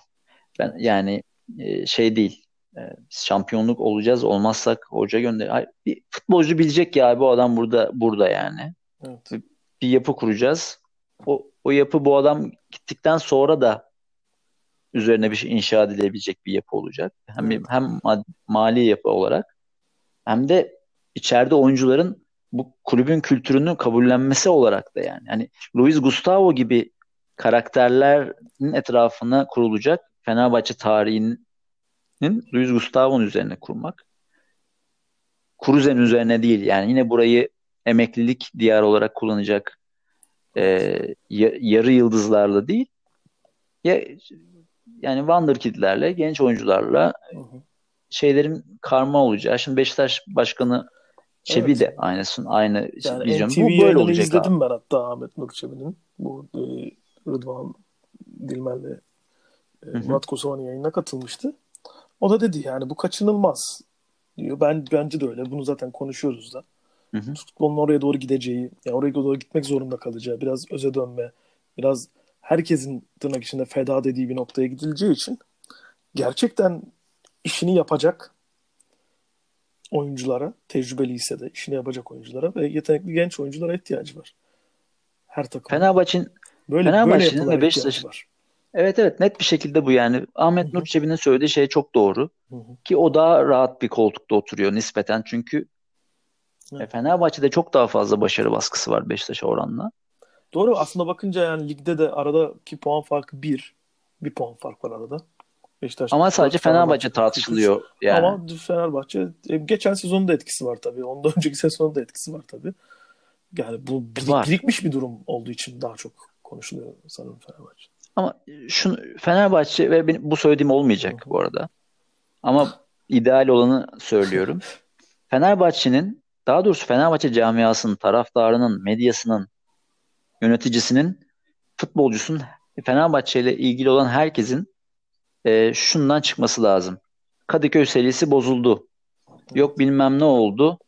Ben yani e, şey değil. E, şampiyonluk olacağız olmazsak hoca gönder. Bir futbolcu bilecek ya bu adam burada burada yani. Evet. Bir yapı kuracağız. O o yapı bu adam gittikten sonra da üzerine bir şey inşa edilebilecek bir yapı olacak. Hem evet. hem mali yapı olarak hem de içeride oyuncuların bu kulübün kültürünü kabullenmesi olarak da yani. Hani Luis Gustavo gibi karakterlerin etrafına kurulacak Fenerbahçe tarihinin Luis Gustavo'nun üzerine kurmak. Kuruzen üzerine değil yani yine burayı emeklilik diyar olarak kullanacak e, yarı yıldızlarla değil ya yani Wonderkid'lerle, genç oyuncularla hı hı. şeylerin karma olacağı. Şimdi Beşiktaş Başkanı Çebi evet. de aynısın aynı yani vizyon. Bu böyle olacak izledim abi. ben hatta Ahmet Nur Çebi'nin bu e, Rıdvan Dilmen'le e, Murat Kosova'nın yayınına katılmıştı. O da dedi yani bu kaçınılmaz diyor. Ben bence de öyle. Bunu zaten konuşuyoruz da. Hı hı. Futbolun oraya doğru gideceği, yani oraya doğru gitmek zorunda kalacağı, biraz öze dönme, biraz herkesin tırnak içinde feda dediği bir noktaya gidileceği için gerçekten işini yapacak oyunculara, tecrübeli ise de işini yapacak oyunculara ve yetenekli genç oyunculara ihtiyacı var. Her takım. Fenerbahçe'nin böyle, Fenerbahçe'nin ve Beşiktaş'ın Evet evet net bir şekilde bu yani. Ahmet Nur Çebi'nin söylediği şey çok doğru. Hı-hı. Ki o daha rahat bir koltukta oturuyor nispeten çünkü evet. Fenerbahçe'de çok daha fazla başarı baskısı var Beşiktaş'a oranla. Doğru aslında bakınca yani ligde de aradaki puan farkı bir. Bir puan fark var arada. Beşiktaş Ama sadece Fenerbahçe, tartışılıyor. Yani. Ama Fenerbahçe e, geçen sezonun da etkisi var tabii. Ondan önceki sezonun da etkisi var tabii. Yani bu birik, birikmiş bir durum olduğu için daha çok konuşuluyor sanırım Fenerbahçe. Ama şunu Fenerbahçe ve benim bu söylediğim olmayacak bu arada. Ama ideal olanı söylüyorum. Fenerbahçe'nin daha doğrusu Fenerbahçe camiasının, taraftarının, medyasının yöneticisinin, futbolcusunun, Fenerbahçe ile ilgili olan herkesin e, şundan çıkması lazım. Kadıköy serisi bozuldu. Yok bilmem ne oldu.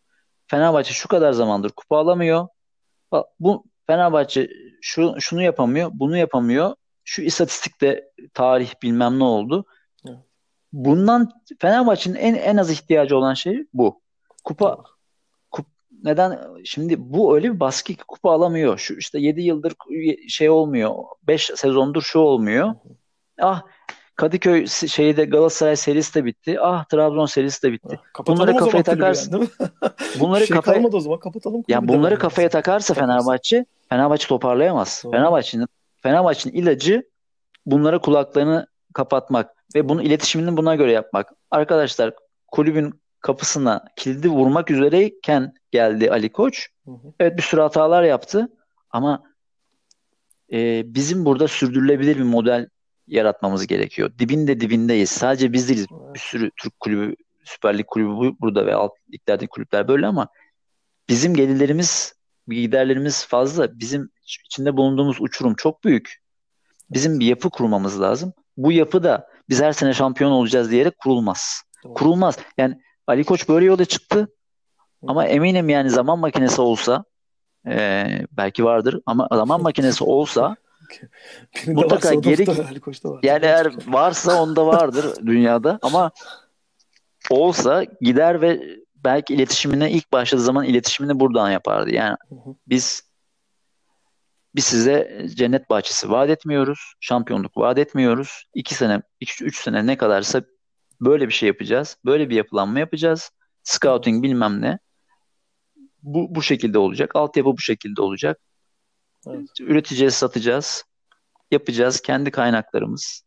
Fenerbahçe şu kadar zamandır kupa alamıyor. Bu Fenerbahçe şu şunu yapamıyor, bunu yapamıyor. Şu istatistikte tarih bilmem ne oldu. Bundan Fenerbahçe'nin en en az ihtiyacı olan şey bu. Kupa neden şimdi bu öyle bir baskı ki kupa alamıyor. Şu işte 7 yıldır şey olmuyor. 5 sezondur şu olmuyor. Ah Kadıköy şeyi de Galatasaray serisi de bitti. Ah Trabzon serisi de bitti. Ah, bunları kafaya takarsın. Yani, bunları şey kafaya o zaman kapatalım. Ya bunları kafaya takarsa Fenerbahçe Fenerbahçe toparlayamaz. Doğru. Fenerbahçe'nin Fenerbahçe'nin ilacı bunlara kulaklarını kapatmak ve bunun iletişimini buna göre yapmak. Arkadaşlar kulübün kapısına kilidi vurmak üzereyken geldi Ali Koç. Hı hı. Evet bir sürü hatalar yaptı ama e, bizim burada sürdürülebilir bir model yaratmamız gerekiyor. Dibinde dibindeyiz. Sadece biz değiliz. Bir sürü Türk kulübü, Süper Lig kulübü burada ve alt liglerdeki kulüpler böyle ama bizim gelirlerimiz, giderlerimiz fazla. Bizim içinde bulunduğumuz uçurum çok büyük. Bizim bir yapı kurmamız lazım. Bu yapı da biz her sene şampiyon olacağız diyerek kurulmaz. Doğru. Kurulmaz. Yani Ali Koç böyle yola çıktı. Ama eminim yani zaman makinesi olsa e, belki vardır ama zaman makinesi olsa mutlaka geri yani eğer varsa onda vardır dünyada ama olsa gider ve belki iletişimine ilk başladığı zaman iletişimini buradan yapardı. Yani biz biz size cennet bahçesi vaat etmiyoruz. Şampiyonluk vaat etmiyoruz. İki sene, iki, üç sene ne kadarsa böyle bir şey yapacağız. Böyle bir yapılanma yapacağız. Scouting bilmem ne. Bu, bu şekilde olacak. Altyapı bu şekilde olacak. Evet. Üreteceğiz, satacağız. Yapacağız. Kendi kaynaklarımız.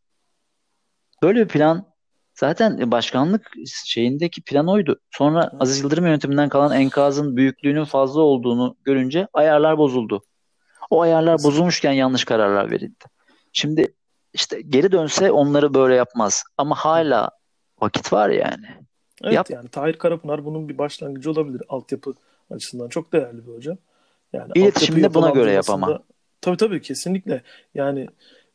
Böyle bir plan zaten başkanlık şeyindeki plan oydu. Sonra evet. Aziz Yıldırım yönetiminden kalan enkazın büyüklüğünün fazla olduğunu görünce ayarlar bozuldu. O ayarlar bozulmuşken yanlış kararlar verildi. Şimdi işte geri dönse onları böyle yapmaz. Ama hala vakit var yani. Evet Yap. yani Tahir Karapınar bunun bir başlangıcı olabilir. Altyapı açısından çok değerli bir hocam. Yani İletişimde buna göre yap ama. Tabii tabii kesinlikle. Yani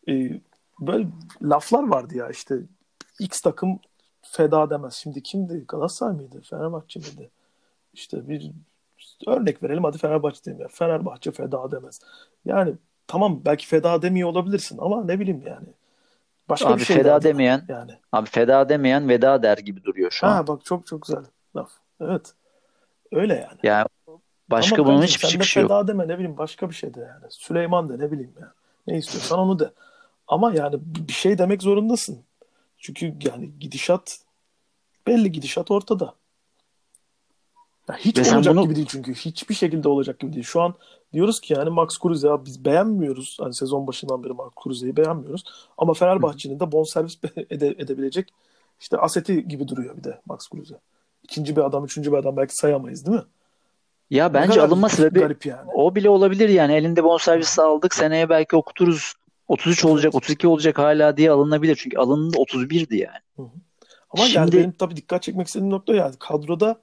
e, böyle laflar vardı ya işte X takım feda demez. Şimdi kimdi? Galatasaray mıydı? Fenerbahçe miydi? İşte bir örnek verelim hadi Fenerbahçe diyeyim ya. Fenerbahçe feda demez. Yani tamam belki feda demiyor olabilirsin ama ne bileyim yani. Başka abi bir şey feda demeyen yani. Abi feda demeyen veda der gibi duruyor şu ha, an. bak çok çok güzel laf. Evet. Öyle yani. Ya başka Ama bunun hiçbir çıkışı yok. Feda deme ne bileyim başka bir şey de yani. Süleyman de ne bileyim ya. Ne istiyorsan onu de. Ama yani bir şey demek zorundasın. Çünkü yani gidişat belli gidişat ortada. Ya hiç Ve olacak bunu... gibi değil çünkü. Hiçbir şekilde olacak gibi değil. Şu an diyoruz ki yani Max Kruse ya biz beğenmiyoruz. Hani sezon başından beri Max Kruse'yi beğenmiyoruz. Ama Fenerbahçe'nin de bonservis ede, edebilecek işte aseti gibi duruyor bir de Max Kruse. İkinci bir adam, üçüncü bir adam belki sayamayız değil mi? Ya bence alınma sebebi garip yani. o bile olabilir yani. Elinde bonservis aldık. Seneye belki okuturuz. 33 olacak, 32 olacak hala diye alınabilir. Çünkü alındı 31'di yani. Hı hı. Ama Şimdi... yani benim tabii dikkat çekmek istediğim nokta yani kadroda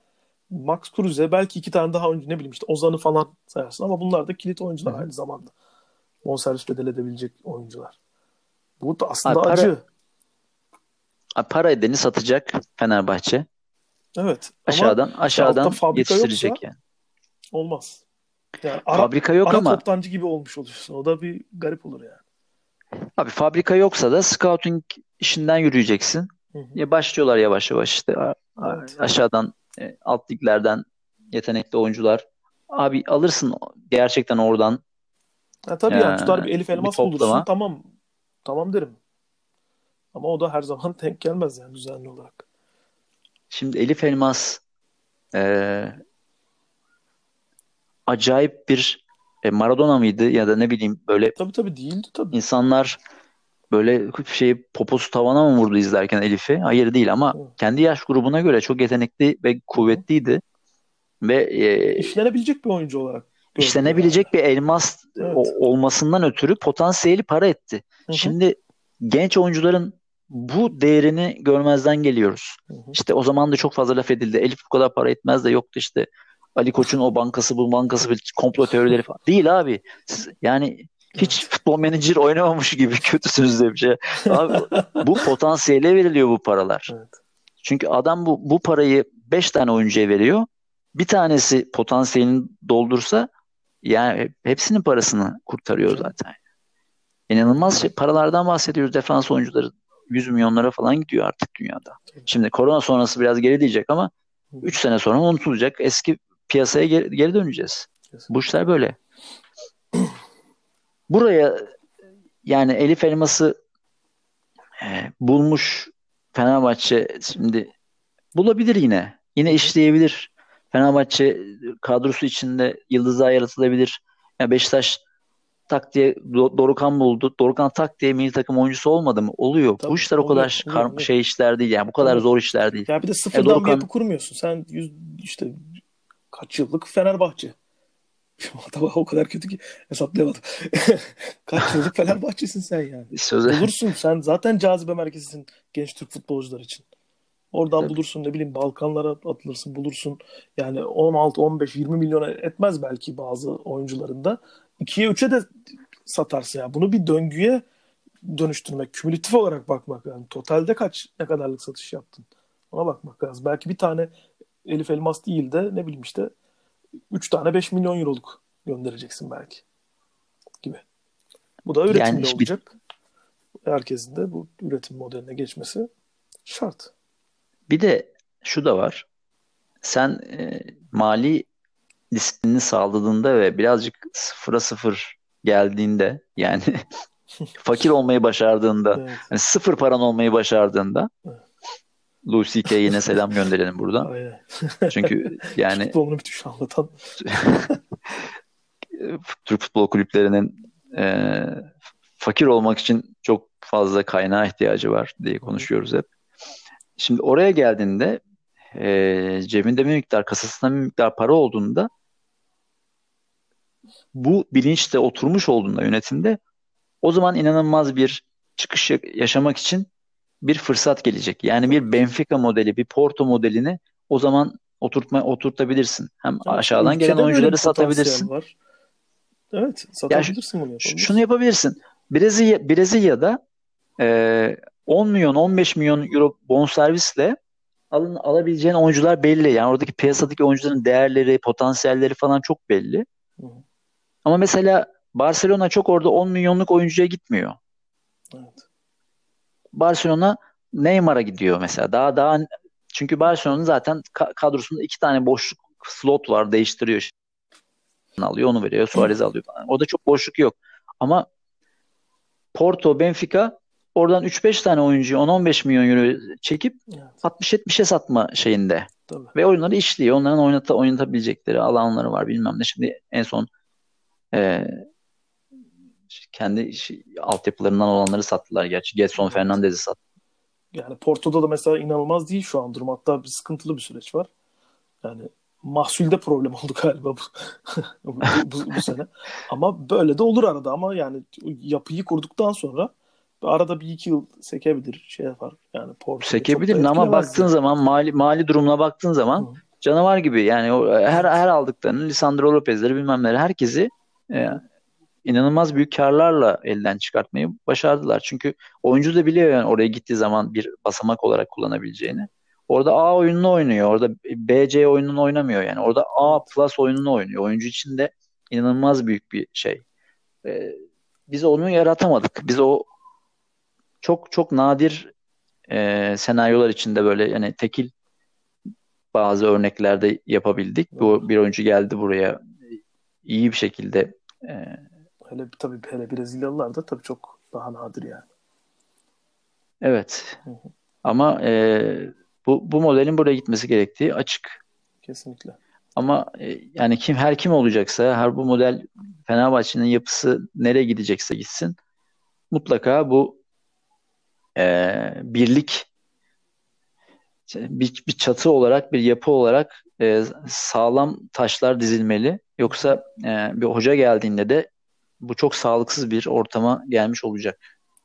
Max Kruse belki iki tane daha oyuncu ne bileyim işte Ozan'ı falan sayarsın ama bunlar da kilit oyuncular Hı. aynı zamanda. Bonservis bedel edebilecek oyuncular. Bu da aslında Abi, acı. Para, para edeni satacak Fenerbahçe. Evet. Aşağıdan aşağıdan yetiştirecek yoksa, yani. Olmaz. Yani ara, fabrika yok ara ama toptancı gibi olmuş oluyorsun. O da bir garip olur yani. Abi fabrika yoksa da scouting işinden yürüyeceksin. Hı hı. Ya başlıyorlar yavaş yavaş işte evet. aşağıdan e, alt liglerden yetenekli oyuncular. Abi alırsın gerçekten oradan. Ya tabii ee, yani tutar bir Elif Elmas bir bulursun tamam. Tamam derim. Ama o da her zaman denk gelmez yani düzenli olarak. Şimdi Elif Elmas e, acayip bir e, Maradona mıydı ya da ne bileyim böyle tabii tabii değildi tabii. İnsanlar böyle şey poposu tavana mı vurdu izlerken Elif'i? Hayır değil ama kendi yaş grubuna göre çok yetenekli ve kuvvetliydi. Ve e, işlenebilecek bir oyuncu olarak. İşlenebilecek yani. bir elmas evet. olmasından ötürü potansiyeli para etti. Hı-hı. Şimdi genç oyuncuların bu değerini görmezden geliyoruz. Hı hı. İşte o zaman da çok fazla laf edildi. Elif bu kadar para etmez de yoktu işte Ali Koç'un o bankası bu bankası bir komplo teorileri falan. Değil abi. Siz, yani hiç futbol menajer oynamamış gibi kötüsünüz bir şey. Abi, bu potansiyele veriliyor bu paralar. Evet. Çünkü adam bu bu parayı 5 tane oyuncuya veriyor. Bir tanesi potansiyelini doldursa yani hepsinin parasını kurtarıyor zaten. İnanılmaz şey, paralardan bahsediyoruz. Defans oyuncuları 100 milyonlara falan gidiyor artık dünyada. Şimdi korona sonrası biraz geri diyecek ama 3 sene sonra unutulacak. Eski piyasaya geri, geri döneceğiz. Bu işler böyle. Buraya yani Elif Elmas'ı e, bulmuş Fenerbahçe şimdi bulabilir yine. Yine işleyebilir. Fenerbahçe kadrosu içinde yıldızlar yaratılabilir. Ya Beşiktaş tak diye Dorukan buldu. Dorukan tak diye milli takım oyuncusu olmadı mı? Oluyor. Tabii, bu işler o kadar oluyor, oluyor. şey işler değil yani. Bu kadar Tabii. zor işler değil. Ya bir de sıfırdan e, Dorukan... bir yapı kurmuyorsun. Sen yüz, işte kaç yıllık Fenerbahçe. Tabii o kadar kötü ki hesaplayamadım. kaç yıllık Fenerbahçesin sen yani. Söze... Bulursun. Sen zaten cazibe merkezisin genç Türk futbolcular için. Oradan Tabii. bulursun ne bileyim Balkanlara atılırsın bulursun. Yani 16, 15, 20 milyona etmez belki bazı oyuncularında. 2'ye 3'e de satarsın ya. Bunu bir döngüye dönüştürmek, kümülatif olarak bakmak yani. Totalde kaç ne kadarlık satış yaptın? Ona bakmak lazım. Belki bir tane Elif Elmas değil de ne bileyim işte 3 tane 5 milyon euroluk göndereceksin belki. Gibi. Bu da üretimde yani olacak. Bir... Herkesin de bu üretim modeline geçmesi şart. Bir de şu da var. Sen e, mali disiplinini sağladığında ve birazcık sıfıra sıfır geldiğinde yani fakir olmayı başardığında evet. yani sıfır paran olmayı başardığında evet. Louis C.K. yine selam gönderelim buradan. Aynen. Çünkü yani futbolunu müthiş anlatan Türk futbol kulüplerinin e, fakir olmak için çok fazla kaynağa ihtiyacı var diye konuşuyoruz hep. Şimdi oraya geldiğinde e, cebinde bir miktar, kasasında bir miktar para olduğunda bu bilinçte oturmuş olduğunda yönetimde o zaman inanılmaz bir çıkış yaşamak için bir fırsat gelecek. Yani bir Benfica modeli, bir Porto modelini o zaman oturtma oturtabilirsin. Hem yani aşağıdan gelen oyuncuları satabilirsin. Var. Evet, satabilirsin yani, bunu yapabilirsin. Şunu yapabilirsin. Brezilya Brezilya'da e, 10 milyon 15 milyon euro bonservisle alın alabileceğin oyuncular belli. Yani oradaki piyasadaki oyuncuların değerleri, potansiyelleri falan çok belli. Hı. Ama mesela Barcelona çok orada 10 milyonluk oyuncuya gitmiyor. Evet. Barcelona Neymar'a gidiyor mesela. Daha daha çünkü Barcelona'nın zaten kadrosunda iki tane boşluk slot var değiştiriyor. Alıyor onu veriyor. Suarez alıyor falan. O da çok boşluk yok. Ama Porto, Benfica oradan 3-5 tane oyuncuyu 10-15 milyon euro çekip evet. 60-70'e satma şeyinde. Tabii. Ve oyunları işliyor. Onların oynata, oynatabilecekleri alanları var bilmem ne. Şimdi en son e, kendi şey, altyapılarından olanları sattılar gerçi. Getson Fernandez'i sattı. Yani Porto'da da mesela inanılmaz değil şu an durum. Hatta bir sıkıntılı bir süreç var. Yani mahsulde problem oldu galiba bu, bu, bu, bu sene. Ama böyle de olur arada ama yani yapıyı kurduktan sonra arada bir iki yıl sekebilir şey yapar. Yani Porto sekebilir ama baktığın zaman mali mali durumuna baktığın zaman Hı. canavar gibi yani her her aldıklarını Lisandro Lopez'leri bilmem neleri herkesi e, inanılmaz büyük karlarla elden çıkartmayı başardılar. Çünkü oyuncu da biliyor yani oraya gittiği zaman bir basamak olarak kullanabileceğini. Orada A oyununu oynuyor. Orada BC oyununu oynamıyor yani. Orada A plus oyununu oynuyor. Oyuncu için de inanılmaz büyük bir şey. Ee, biz onu yaratamadık. Biz o çok çok nadir e, senaryolar içinde böyle yani tekil bazı örneklerde yapabildik. Bu bir oyuncu geldi buraya iyi bir şekilde e, hele tabii hele Brezilyalılar da tabii çok daha nadir yani. Evet. Hı hı. Ama e, bu bu modelin buraya gitmesi gerektiği açık. Kesinlikle. Ama e, yani kim her kim olacaksa her bu model Fenerbahçe'nin yapısı nereye gidecekse gitsin mutlaka bu e, birlik bir, bir çatı olarak bir yapı olarak e, sağlam taşlar dizilmeli. Yoksa e, bir hoca geldiğinde de bu çok sağlıksız bir ortama gelmiş olacak.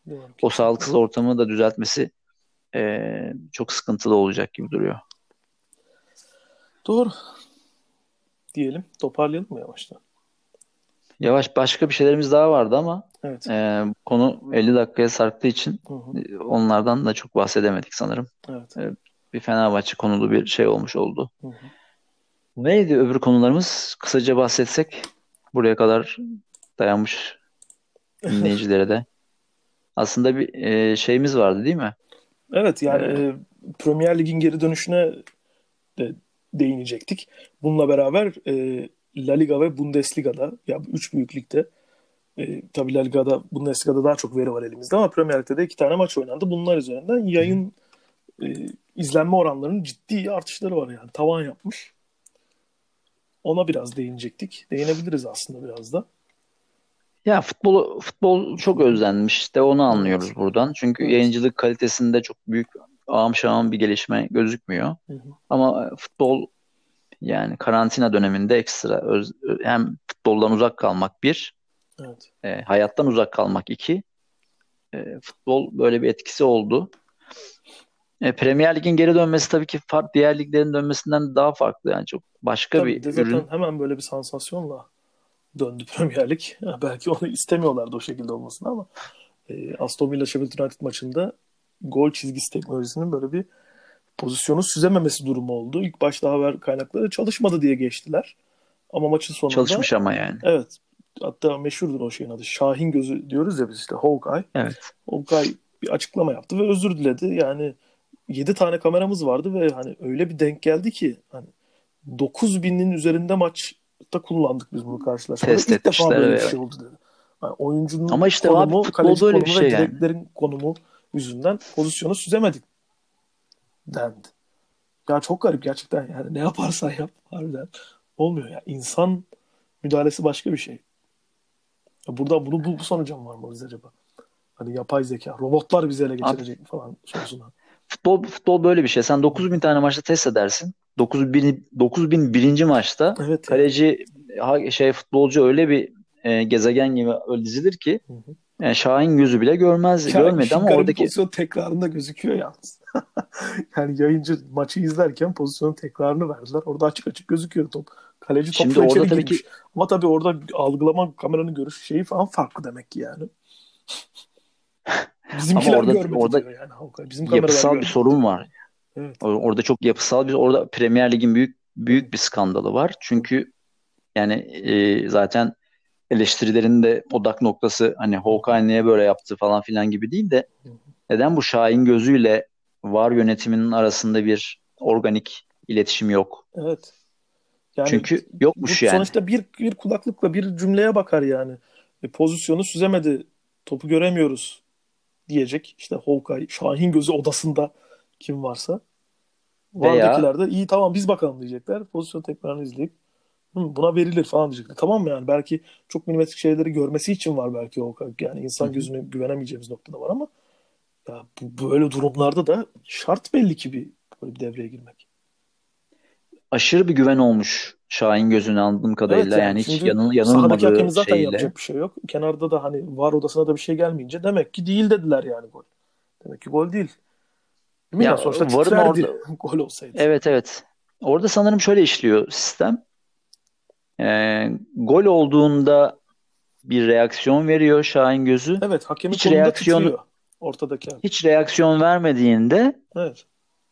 Doğru. O sağlıksız ortamı da düzeltmesi e, çok sıkıntılı olacak gibi duruyor. Doğru. Diyelim. Toparlayalım mı yavaştan? Yavaş başka bir şeylerimiz daha vardı ama evet. e, konu 50 dakikaya sarktığı için hı hı. onlardan da çok bahsedemedik sanırım. Evet. E, bir Fenerbahçe konulu bir şey olmuş oldu. Hı hı. Neydi öbür konularımız? Kısaca bahsetsek buraya kadar dayanmış dinleyicilere de. Aslında bir e, şeyimiz vardı değil mi? Evet yani ee, Premier Lig'in geri dönüşüne de değinecektik. Bununla beraber e, La Liga ve Bundesliga'da ya üç büyük ligde E, tabii La Liga'da, Bundesliga'da daha çok veri var elimizde ama Premier Lig'de de iki tane maç oynandı. Bunlar üzerinden yayın e, izlenme oranlarının ciddi artışları var yani. Tavan yapmış. Ona biraz değinecektik. Değinebiliriz aslında biraz da. Ya futbol futbol çok özlenmiş de onu anlıyoruz buradan. Çünkü yayıncılık kalitesinde çok büyük ağam şahım bir gelişme gözükmüyor. Hı hı. Ama e, futbol yani karantina döneminde ekstra öz- hem futboldan uzak kalmak bir, Evet. e, hayattan uzak kalmak iki. E, futbol böyle bir etkisi oldu. E, Premier Lig'in geri dönmesi tabii ki fark, diğer liglerin dönmesinden daha farklı yani çok başka Tabii bir bir de zaten ürün. hemen böyle bir sansasyonla döndü Premier Lig. Belki onu istemiyorlardı o şekilde olmasını ama e, Aston Villa Sheffield United maçında gol çizgisi teknolojisinin böyle bir pozisyonu süzememesi durumu oldu. İlk başta haber kaynakları çalışmadı diye geçtiler. Ama maçın sonunda Çalışmış ama yani. evet hatta meşhurdur o şeyin adı. Şahin gözü diyoruz ya biz işte Hawkeye. Evet. Hawkeye bir açıklama yaptı ve özür diledi. Yani 7 tane kameramız vardı ve hani öyle bir denk geldi ki hani 9000'in üzerinde maçta kullandık biz bunu karşılaşmada. Test İlk defa böyle bir şey oldu dedi. Yani oyuncunun Ama işte konumu, abi kaleci böyle bir konumu şey ve yani. direklerin konumu yüzünden pozisyonu süzemedik dendi. Ya çok garip gerçekten yani ne yaparsan yap harbiden olmuyor ya. İnsan müdahalesi başka bir şey. Ya burada bunu bu, bu sonuca mı varmalıyız acaba? Hani yapay zeka, robotlar bizi ele geçirecek mi falan sorusuna. Futbol futbol böyle bir şey. Sen 9000 tane maçta test edersin. 9000 9000 birinci maçta Evet kaleci ha- şey futbolcu öyle bir e, gezegen gibi öyle dizilir ki Hı hı. yani Şahin gözü bile görmez Ya görmedi ama oradaki pozisyon tekrarında gözüküyor yalnız. yani yayıncı maçı izlerken pozisyonun tekrarını verdiler. Orada açık açık gözüküyor top. Kaleci Şimdi topla orada içeri tabii girmiş. Ama tabii orada algılama kameranın görüş şeyi falan farklı demek ki yani. Bizimkiler orada- görmedi orada diyor yani. Bizim yapısal bir sorun var. Evet. Orada çok yapısal bir orada Premier Lig'in büyük büyük bir skandalı var. Çünkü yani e, zaten eleştirilerin de odak noktası hani Hawkeye niye böyle yaptı falan filan gibi değil de neden bu Şahin gözüyle VAR yönetiminin arasında bir organik iletişim yok? Evet. Yani Çünkü bu yokmuş yani. sonuçta bir, bir kulaklıkla bir cümleye bakar yani. E, pozisyonu süzemedi. Topu göremiyoruz diyecek. İşte Hawkeye, Şahin gözü odasında kim varsa. Vardakiler de iyi tamam biz bakalım diyecekler. Pozisyon tekrarını izleyip "Hı, buna verilir falan diyecekler. Tamam mı yani? Belki çok milimetrik şeyleri görmesi için var belki Hawkeye. Yani insan Hı hı. gözüne güvenemeyeceğimiz noktada var ama ya bu, böyle durumlarda da şart belli ki bir böyle bir devreye girmek. Aşırı bir güven olmuş Şahin gözüne anladığım kadarıyla Evet yani yani hiç yanıl, yanılmadığı zaten şeyle. yapacak bir şey yok. Kenarda da hani var odasına da bir şey gelmeyince demek ki değil dediler yani gol. Demek ki gol değil. Değil? Ya Ya sonuçta varın orada gol olsaydı. evet evet. Orada sanırım şöyle işliyor sistem. Ee, gol olduğunda bir reaksiyon veriyor Şahin gözü. Evet hakemin Hiç reaksiyon titriyor. Ortadaki hiç reaksiyon vermediğinde Evet.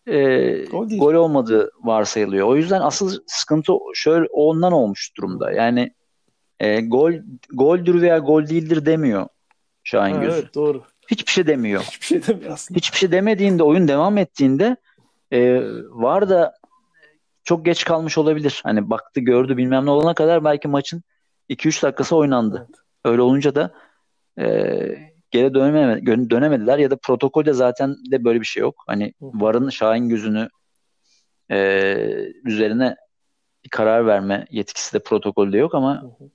E, Gol olmadığı varsayılıyor. O yüzden asıl sıkıntı şöyle ondan olmuş durumda. Yani e, gol goldür veya gol değildir demiyor Şahin Ha, gözü. evet doğru. Hiçbir şey demiyor. Hiçbir şey demiyor aslında. Hiçbir şey demediğinde oyun devam ettiğinde e, var da çok geç kalmış olabilir. Hani baktı gördü bilmem ne olana kadar belki maçın 2-3 dakikası oynandı. Evet. Öyle olunca da e, geri dönememe, gö- dönemediler ya da protokolde zaten de böyle bir şey yok. Hani. VAR'ın Şahin gözünü e, üzerine bir karar verme yetkisi de protokolde yok ama Hı hı.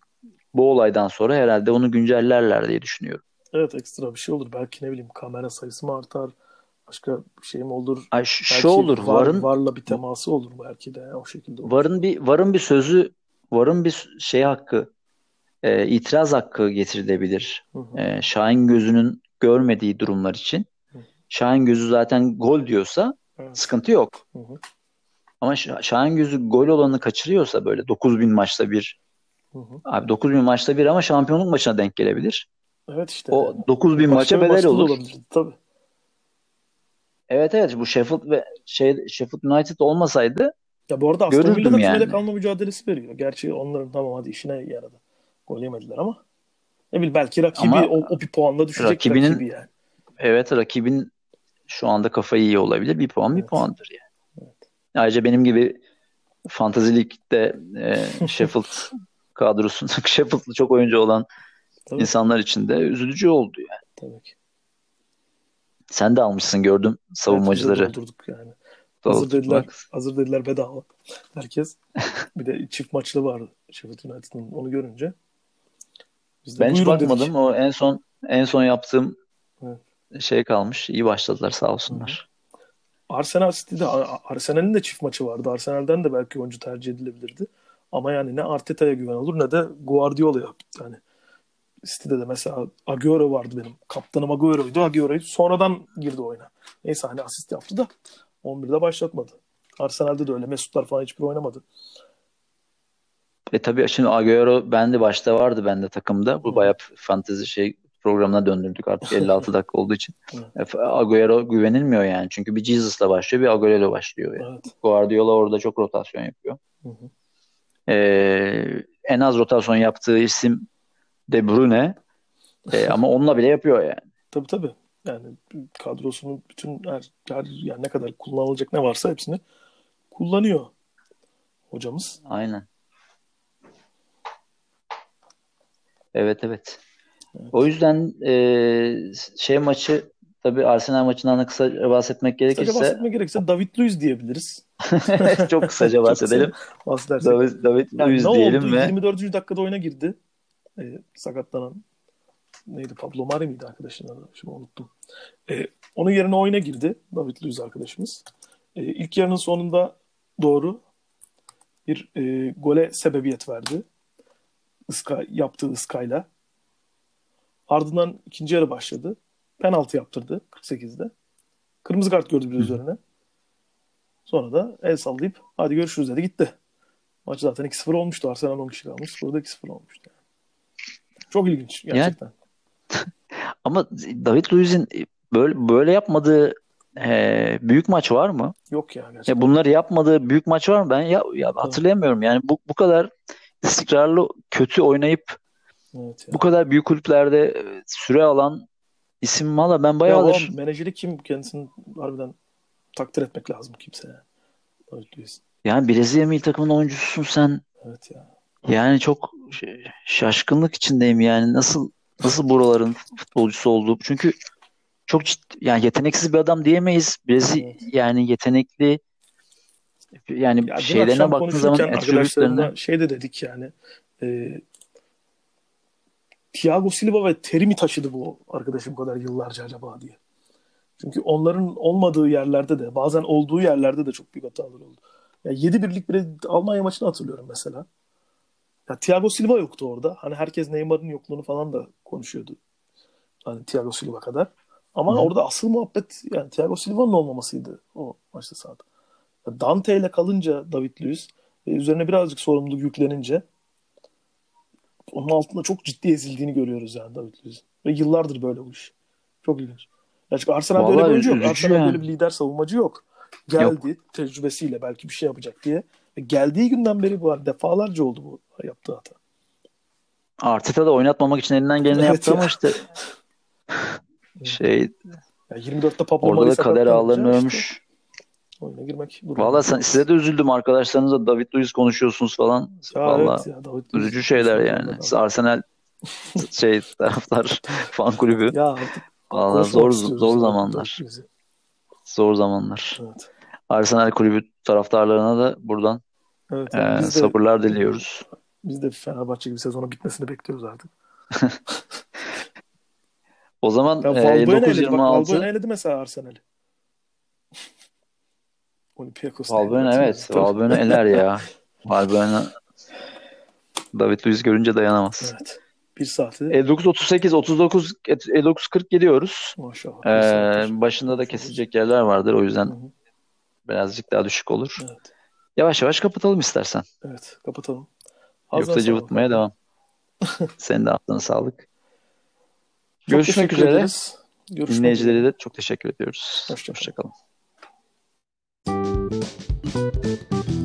bu olaydan sonra herhalde onu güncellerler diye düşünüyorum. Evet ekstra bir şey olur. Belki ne bileyim kamera sayısı mı artar? Başka bir şey mi olur? Ay, şu, şu Belki olur var, VAR'ın varla bir teması olur belki de o şekilde olur. VAR'ın bir VAR'ın bir sözü VAR'ın bir şey hakkı e, itiraz hakkı getirilebilir. Hı hı. E, Şahin gözünün görmediği durumlar için. Hı. Şahin gözü zaten gol diyorsa Evet. sıkıntı yok. Hı hı. Ama Şahin gözü gol olanı kaçırıyorsa böyle 9000 maçta bir Hı hı. abi 9000 maçta bir ama şampiyonluk maçına denk gelebilir. Evet işte. O yani. 9000 Başka maça bedel olur. olabilir. Tabii. Evet evet bu Sheffield ve şey Sheffield United olmasaydı Ya bu arada Aston Görürdüm Villa da kümede yani. kalma mücadelesi veriyor. Gerçi onların tamam hadi işine yaradı. Gol yemediler ama. Ne bileyim belki rakibi Ama o, o bir puanla düşecek rakibinin- rakibi yani. evet rakibin şu anda kafayı iyi olabilir. Bir puan bir Evet. puandır yani. Evet. Ayrıca benim gibi Fantasy Lig'de e, Sheffield kadrosunda Sheffield'lı çok oyuncu olan Tabii. insanlar için de üzülücü oldu yani. Tabii ki. Sen de almışsın gördüm savunmacıları. Evet, yani. Hazır dediler, hazır dediler bedava. Herkes. Bir de çift maçlı vardı Sheffield United'ın onu görünce. Biz ben hiç bakmadım. Dedik. O en son en son yaptığım evet. şey kalmış. İyi başladılar sağ olsunlar. Arsenal City'de Arsenal'in de çift maçı vardı. Arsenal'den de belki oyuncu tercih edilebilirdi. Ama yani ne Arteta'ya güven olur ne de Guardiola'ya. Yani City'de de mesela Agüero vardı benim. Kaptanım Agüero'ydu. Agüero'yu sonradan girdi oyuna. Neyse hani asist yaptı da 11'de başlatmadı. Arsenal'de de öyle. Mesutlar falan hiçbir oynamadı. E tabii şimdi Agüero bende başta vardı bende takımda. Bu bayağı fantezi şey programına döndürdük artık 56 dakika olduğu için. Evet. Agüero güvenilmiyor yani. Çünkü bir Jesus'la başlıyor bir Agüero ile başlıyor. Yani. Evet. Guardiola orada çok rotasyon yapıyor. Hı hı. Ee, en az rotasyon yaptığı isim De Bruyne. Ee, ama onunla bile yapıyor yani. Tabii tabii. Yani kadrosunun bütün her, her yani ne kadar kullanılacak ne varsa hepsini kullanıyor hocamız. Aynen. Evet evet. evet. O yüzden e, şey maçı tabii Arsenal maçından da kısa bahsetmek gerekirse kısaca bahsetmek gerekirse David Luiz diyebiliriz. Çok kısaca bahsedelim. Çok David, David yani Luiz diyelim oldu? ve 24. dakikada oyuna girdi. E, sakatlanan neydi Pablo Mari miydi arkadaşın adı? Şimdi unuttum. E, onun yerine oyuna girdi David Luiz arkadaşımız. E, ilk yarının sonunda doğru bir e, gole sebebiyet verdi. Iska, yaptığı ıskayla. Ardından ikinci yarı başladı. Penaltı yaptırdı 48'de. Kırmızı kart gördü bir üzerine. Sonra da el sallayıp hadi görüşürüz dedi gitti. Maç zaten 2-0 olmuştu. Arsenal 10 kişi kalmış. Burada 2-0 olmuştu. Yani. Çok ilginç gerçekten. Yani, ama David Luiz'in böyle böyle yapmadığı e, büyük maç var mı? Yok ya. Gerçekten. Ya bunları yapmadığı büyük maç var mı? Ben ya, ya hatırlayamıyorum. Yani bu bu kadar istikrarlı kötü oynayıp evet bu kadar büyük kulüplerde e, süre alan isim valla ben bayağıdır. Ya menajeri kim kendisini harbiden takdir etmek lazım kimse yani. Yani Brezilya milli takımının oyuncususun sen. Evet ya. Yani çok şaşkınlık içindeyim yani nasıl nasıl buraların futbolcusu olduğu. Çünkü çok ciddi, yani yeteneksiz bir adam diyemeyiz. Brezilya evet. yani yetenekli yani ya şeylerine baktığın zaman arkadaşlarına şey de dedik yani e, Thiago Silva ve Terim'i taşıdı bu arkadaşım kadar yıllarca acaba diye. Çünkü onların olmadığı yerlerde de bazen olduğu yerlerde de çok büyük hatalar oldu. Ya 7 birlik bir Almanya maçını hatırlıyorum mesela. Ya Thiago Silva yoktu orada. Hani herkes Neymar'ın yokluğunu falan da konuşuyordu. Hani Thiago Silva kadar. Ama Hı. orada asıl muhabbet yani Thiago Silva'nın olmamasıydı o maçta sahada. Dante ile kalınca David Luiz ve üzerine birazcık sorumluluk yüklenince onun altında çok ciddi ezildiğini görüyoruz yani David Luiz. Ve yıllardır böyle bu iş. Çok ilginç. Ya çünkü Arsenal böyle bir oyuncu yok. Arsenal yani. böyle bir lider savunmacı yok. Geldi yok. tecrübesiyle belki bir şey yapacak diye. Ve geldiği günden beri bu. Defalarca oldu bu yaptığı hata. Arteta da oynatmamak için elinden geleni evet yaptı ya. ama işte şey ya 24'te Pablo orada da kader ağlarını. Işte oyuna girmek. Valla size de üzüldüm arkadaşlarınızla David Luiz konuşuyorsunuz falan. Ya Valla evet ya, David üzücü Luiz şeyler yani. Arsenal şey taraftar fan kulübü. Ya artık Valla zor zor zamanlar. Zor zamanlar. Evet. Arsenal kulübü taraftarlarına da buradan evet, e, biz sabırlar de, diliyoruz. Biz de Fenerbahçe gibi sezonun bitmesini bekliyoruz artık. o zaman ya, e, 926 Valbuena eledi mesela Arsenal'i. Olympiakos. Valbuena evet. Valbuena eler ya. Valbuena David Luiz görünce dayanamaz. Evet. Bir saati. 59.38, 39, 59.40 gidiyoruz. Maşallah. Ee, başında da kesilecek yerler vardır. O yüzden Hı-hı. birazcık daha düşük olur. Evet. Yavaş yavaş kapatalım istersen. Evet kapatalım. Ağzına Yoksa cıvıtmaya devam. Senin de aklına sağlık. Çok Görüşmek üzere. Görüşmek Dinleyicilere de çok teşekkür ediyoruz. Hoşçakalın. Hoşçakalın. Thank you.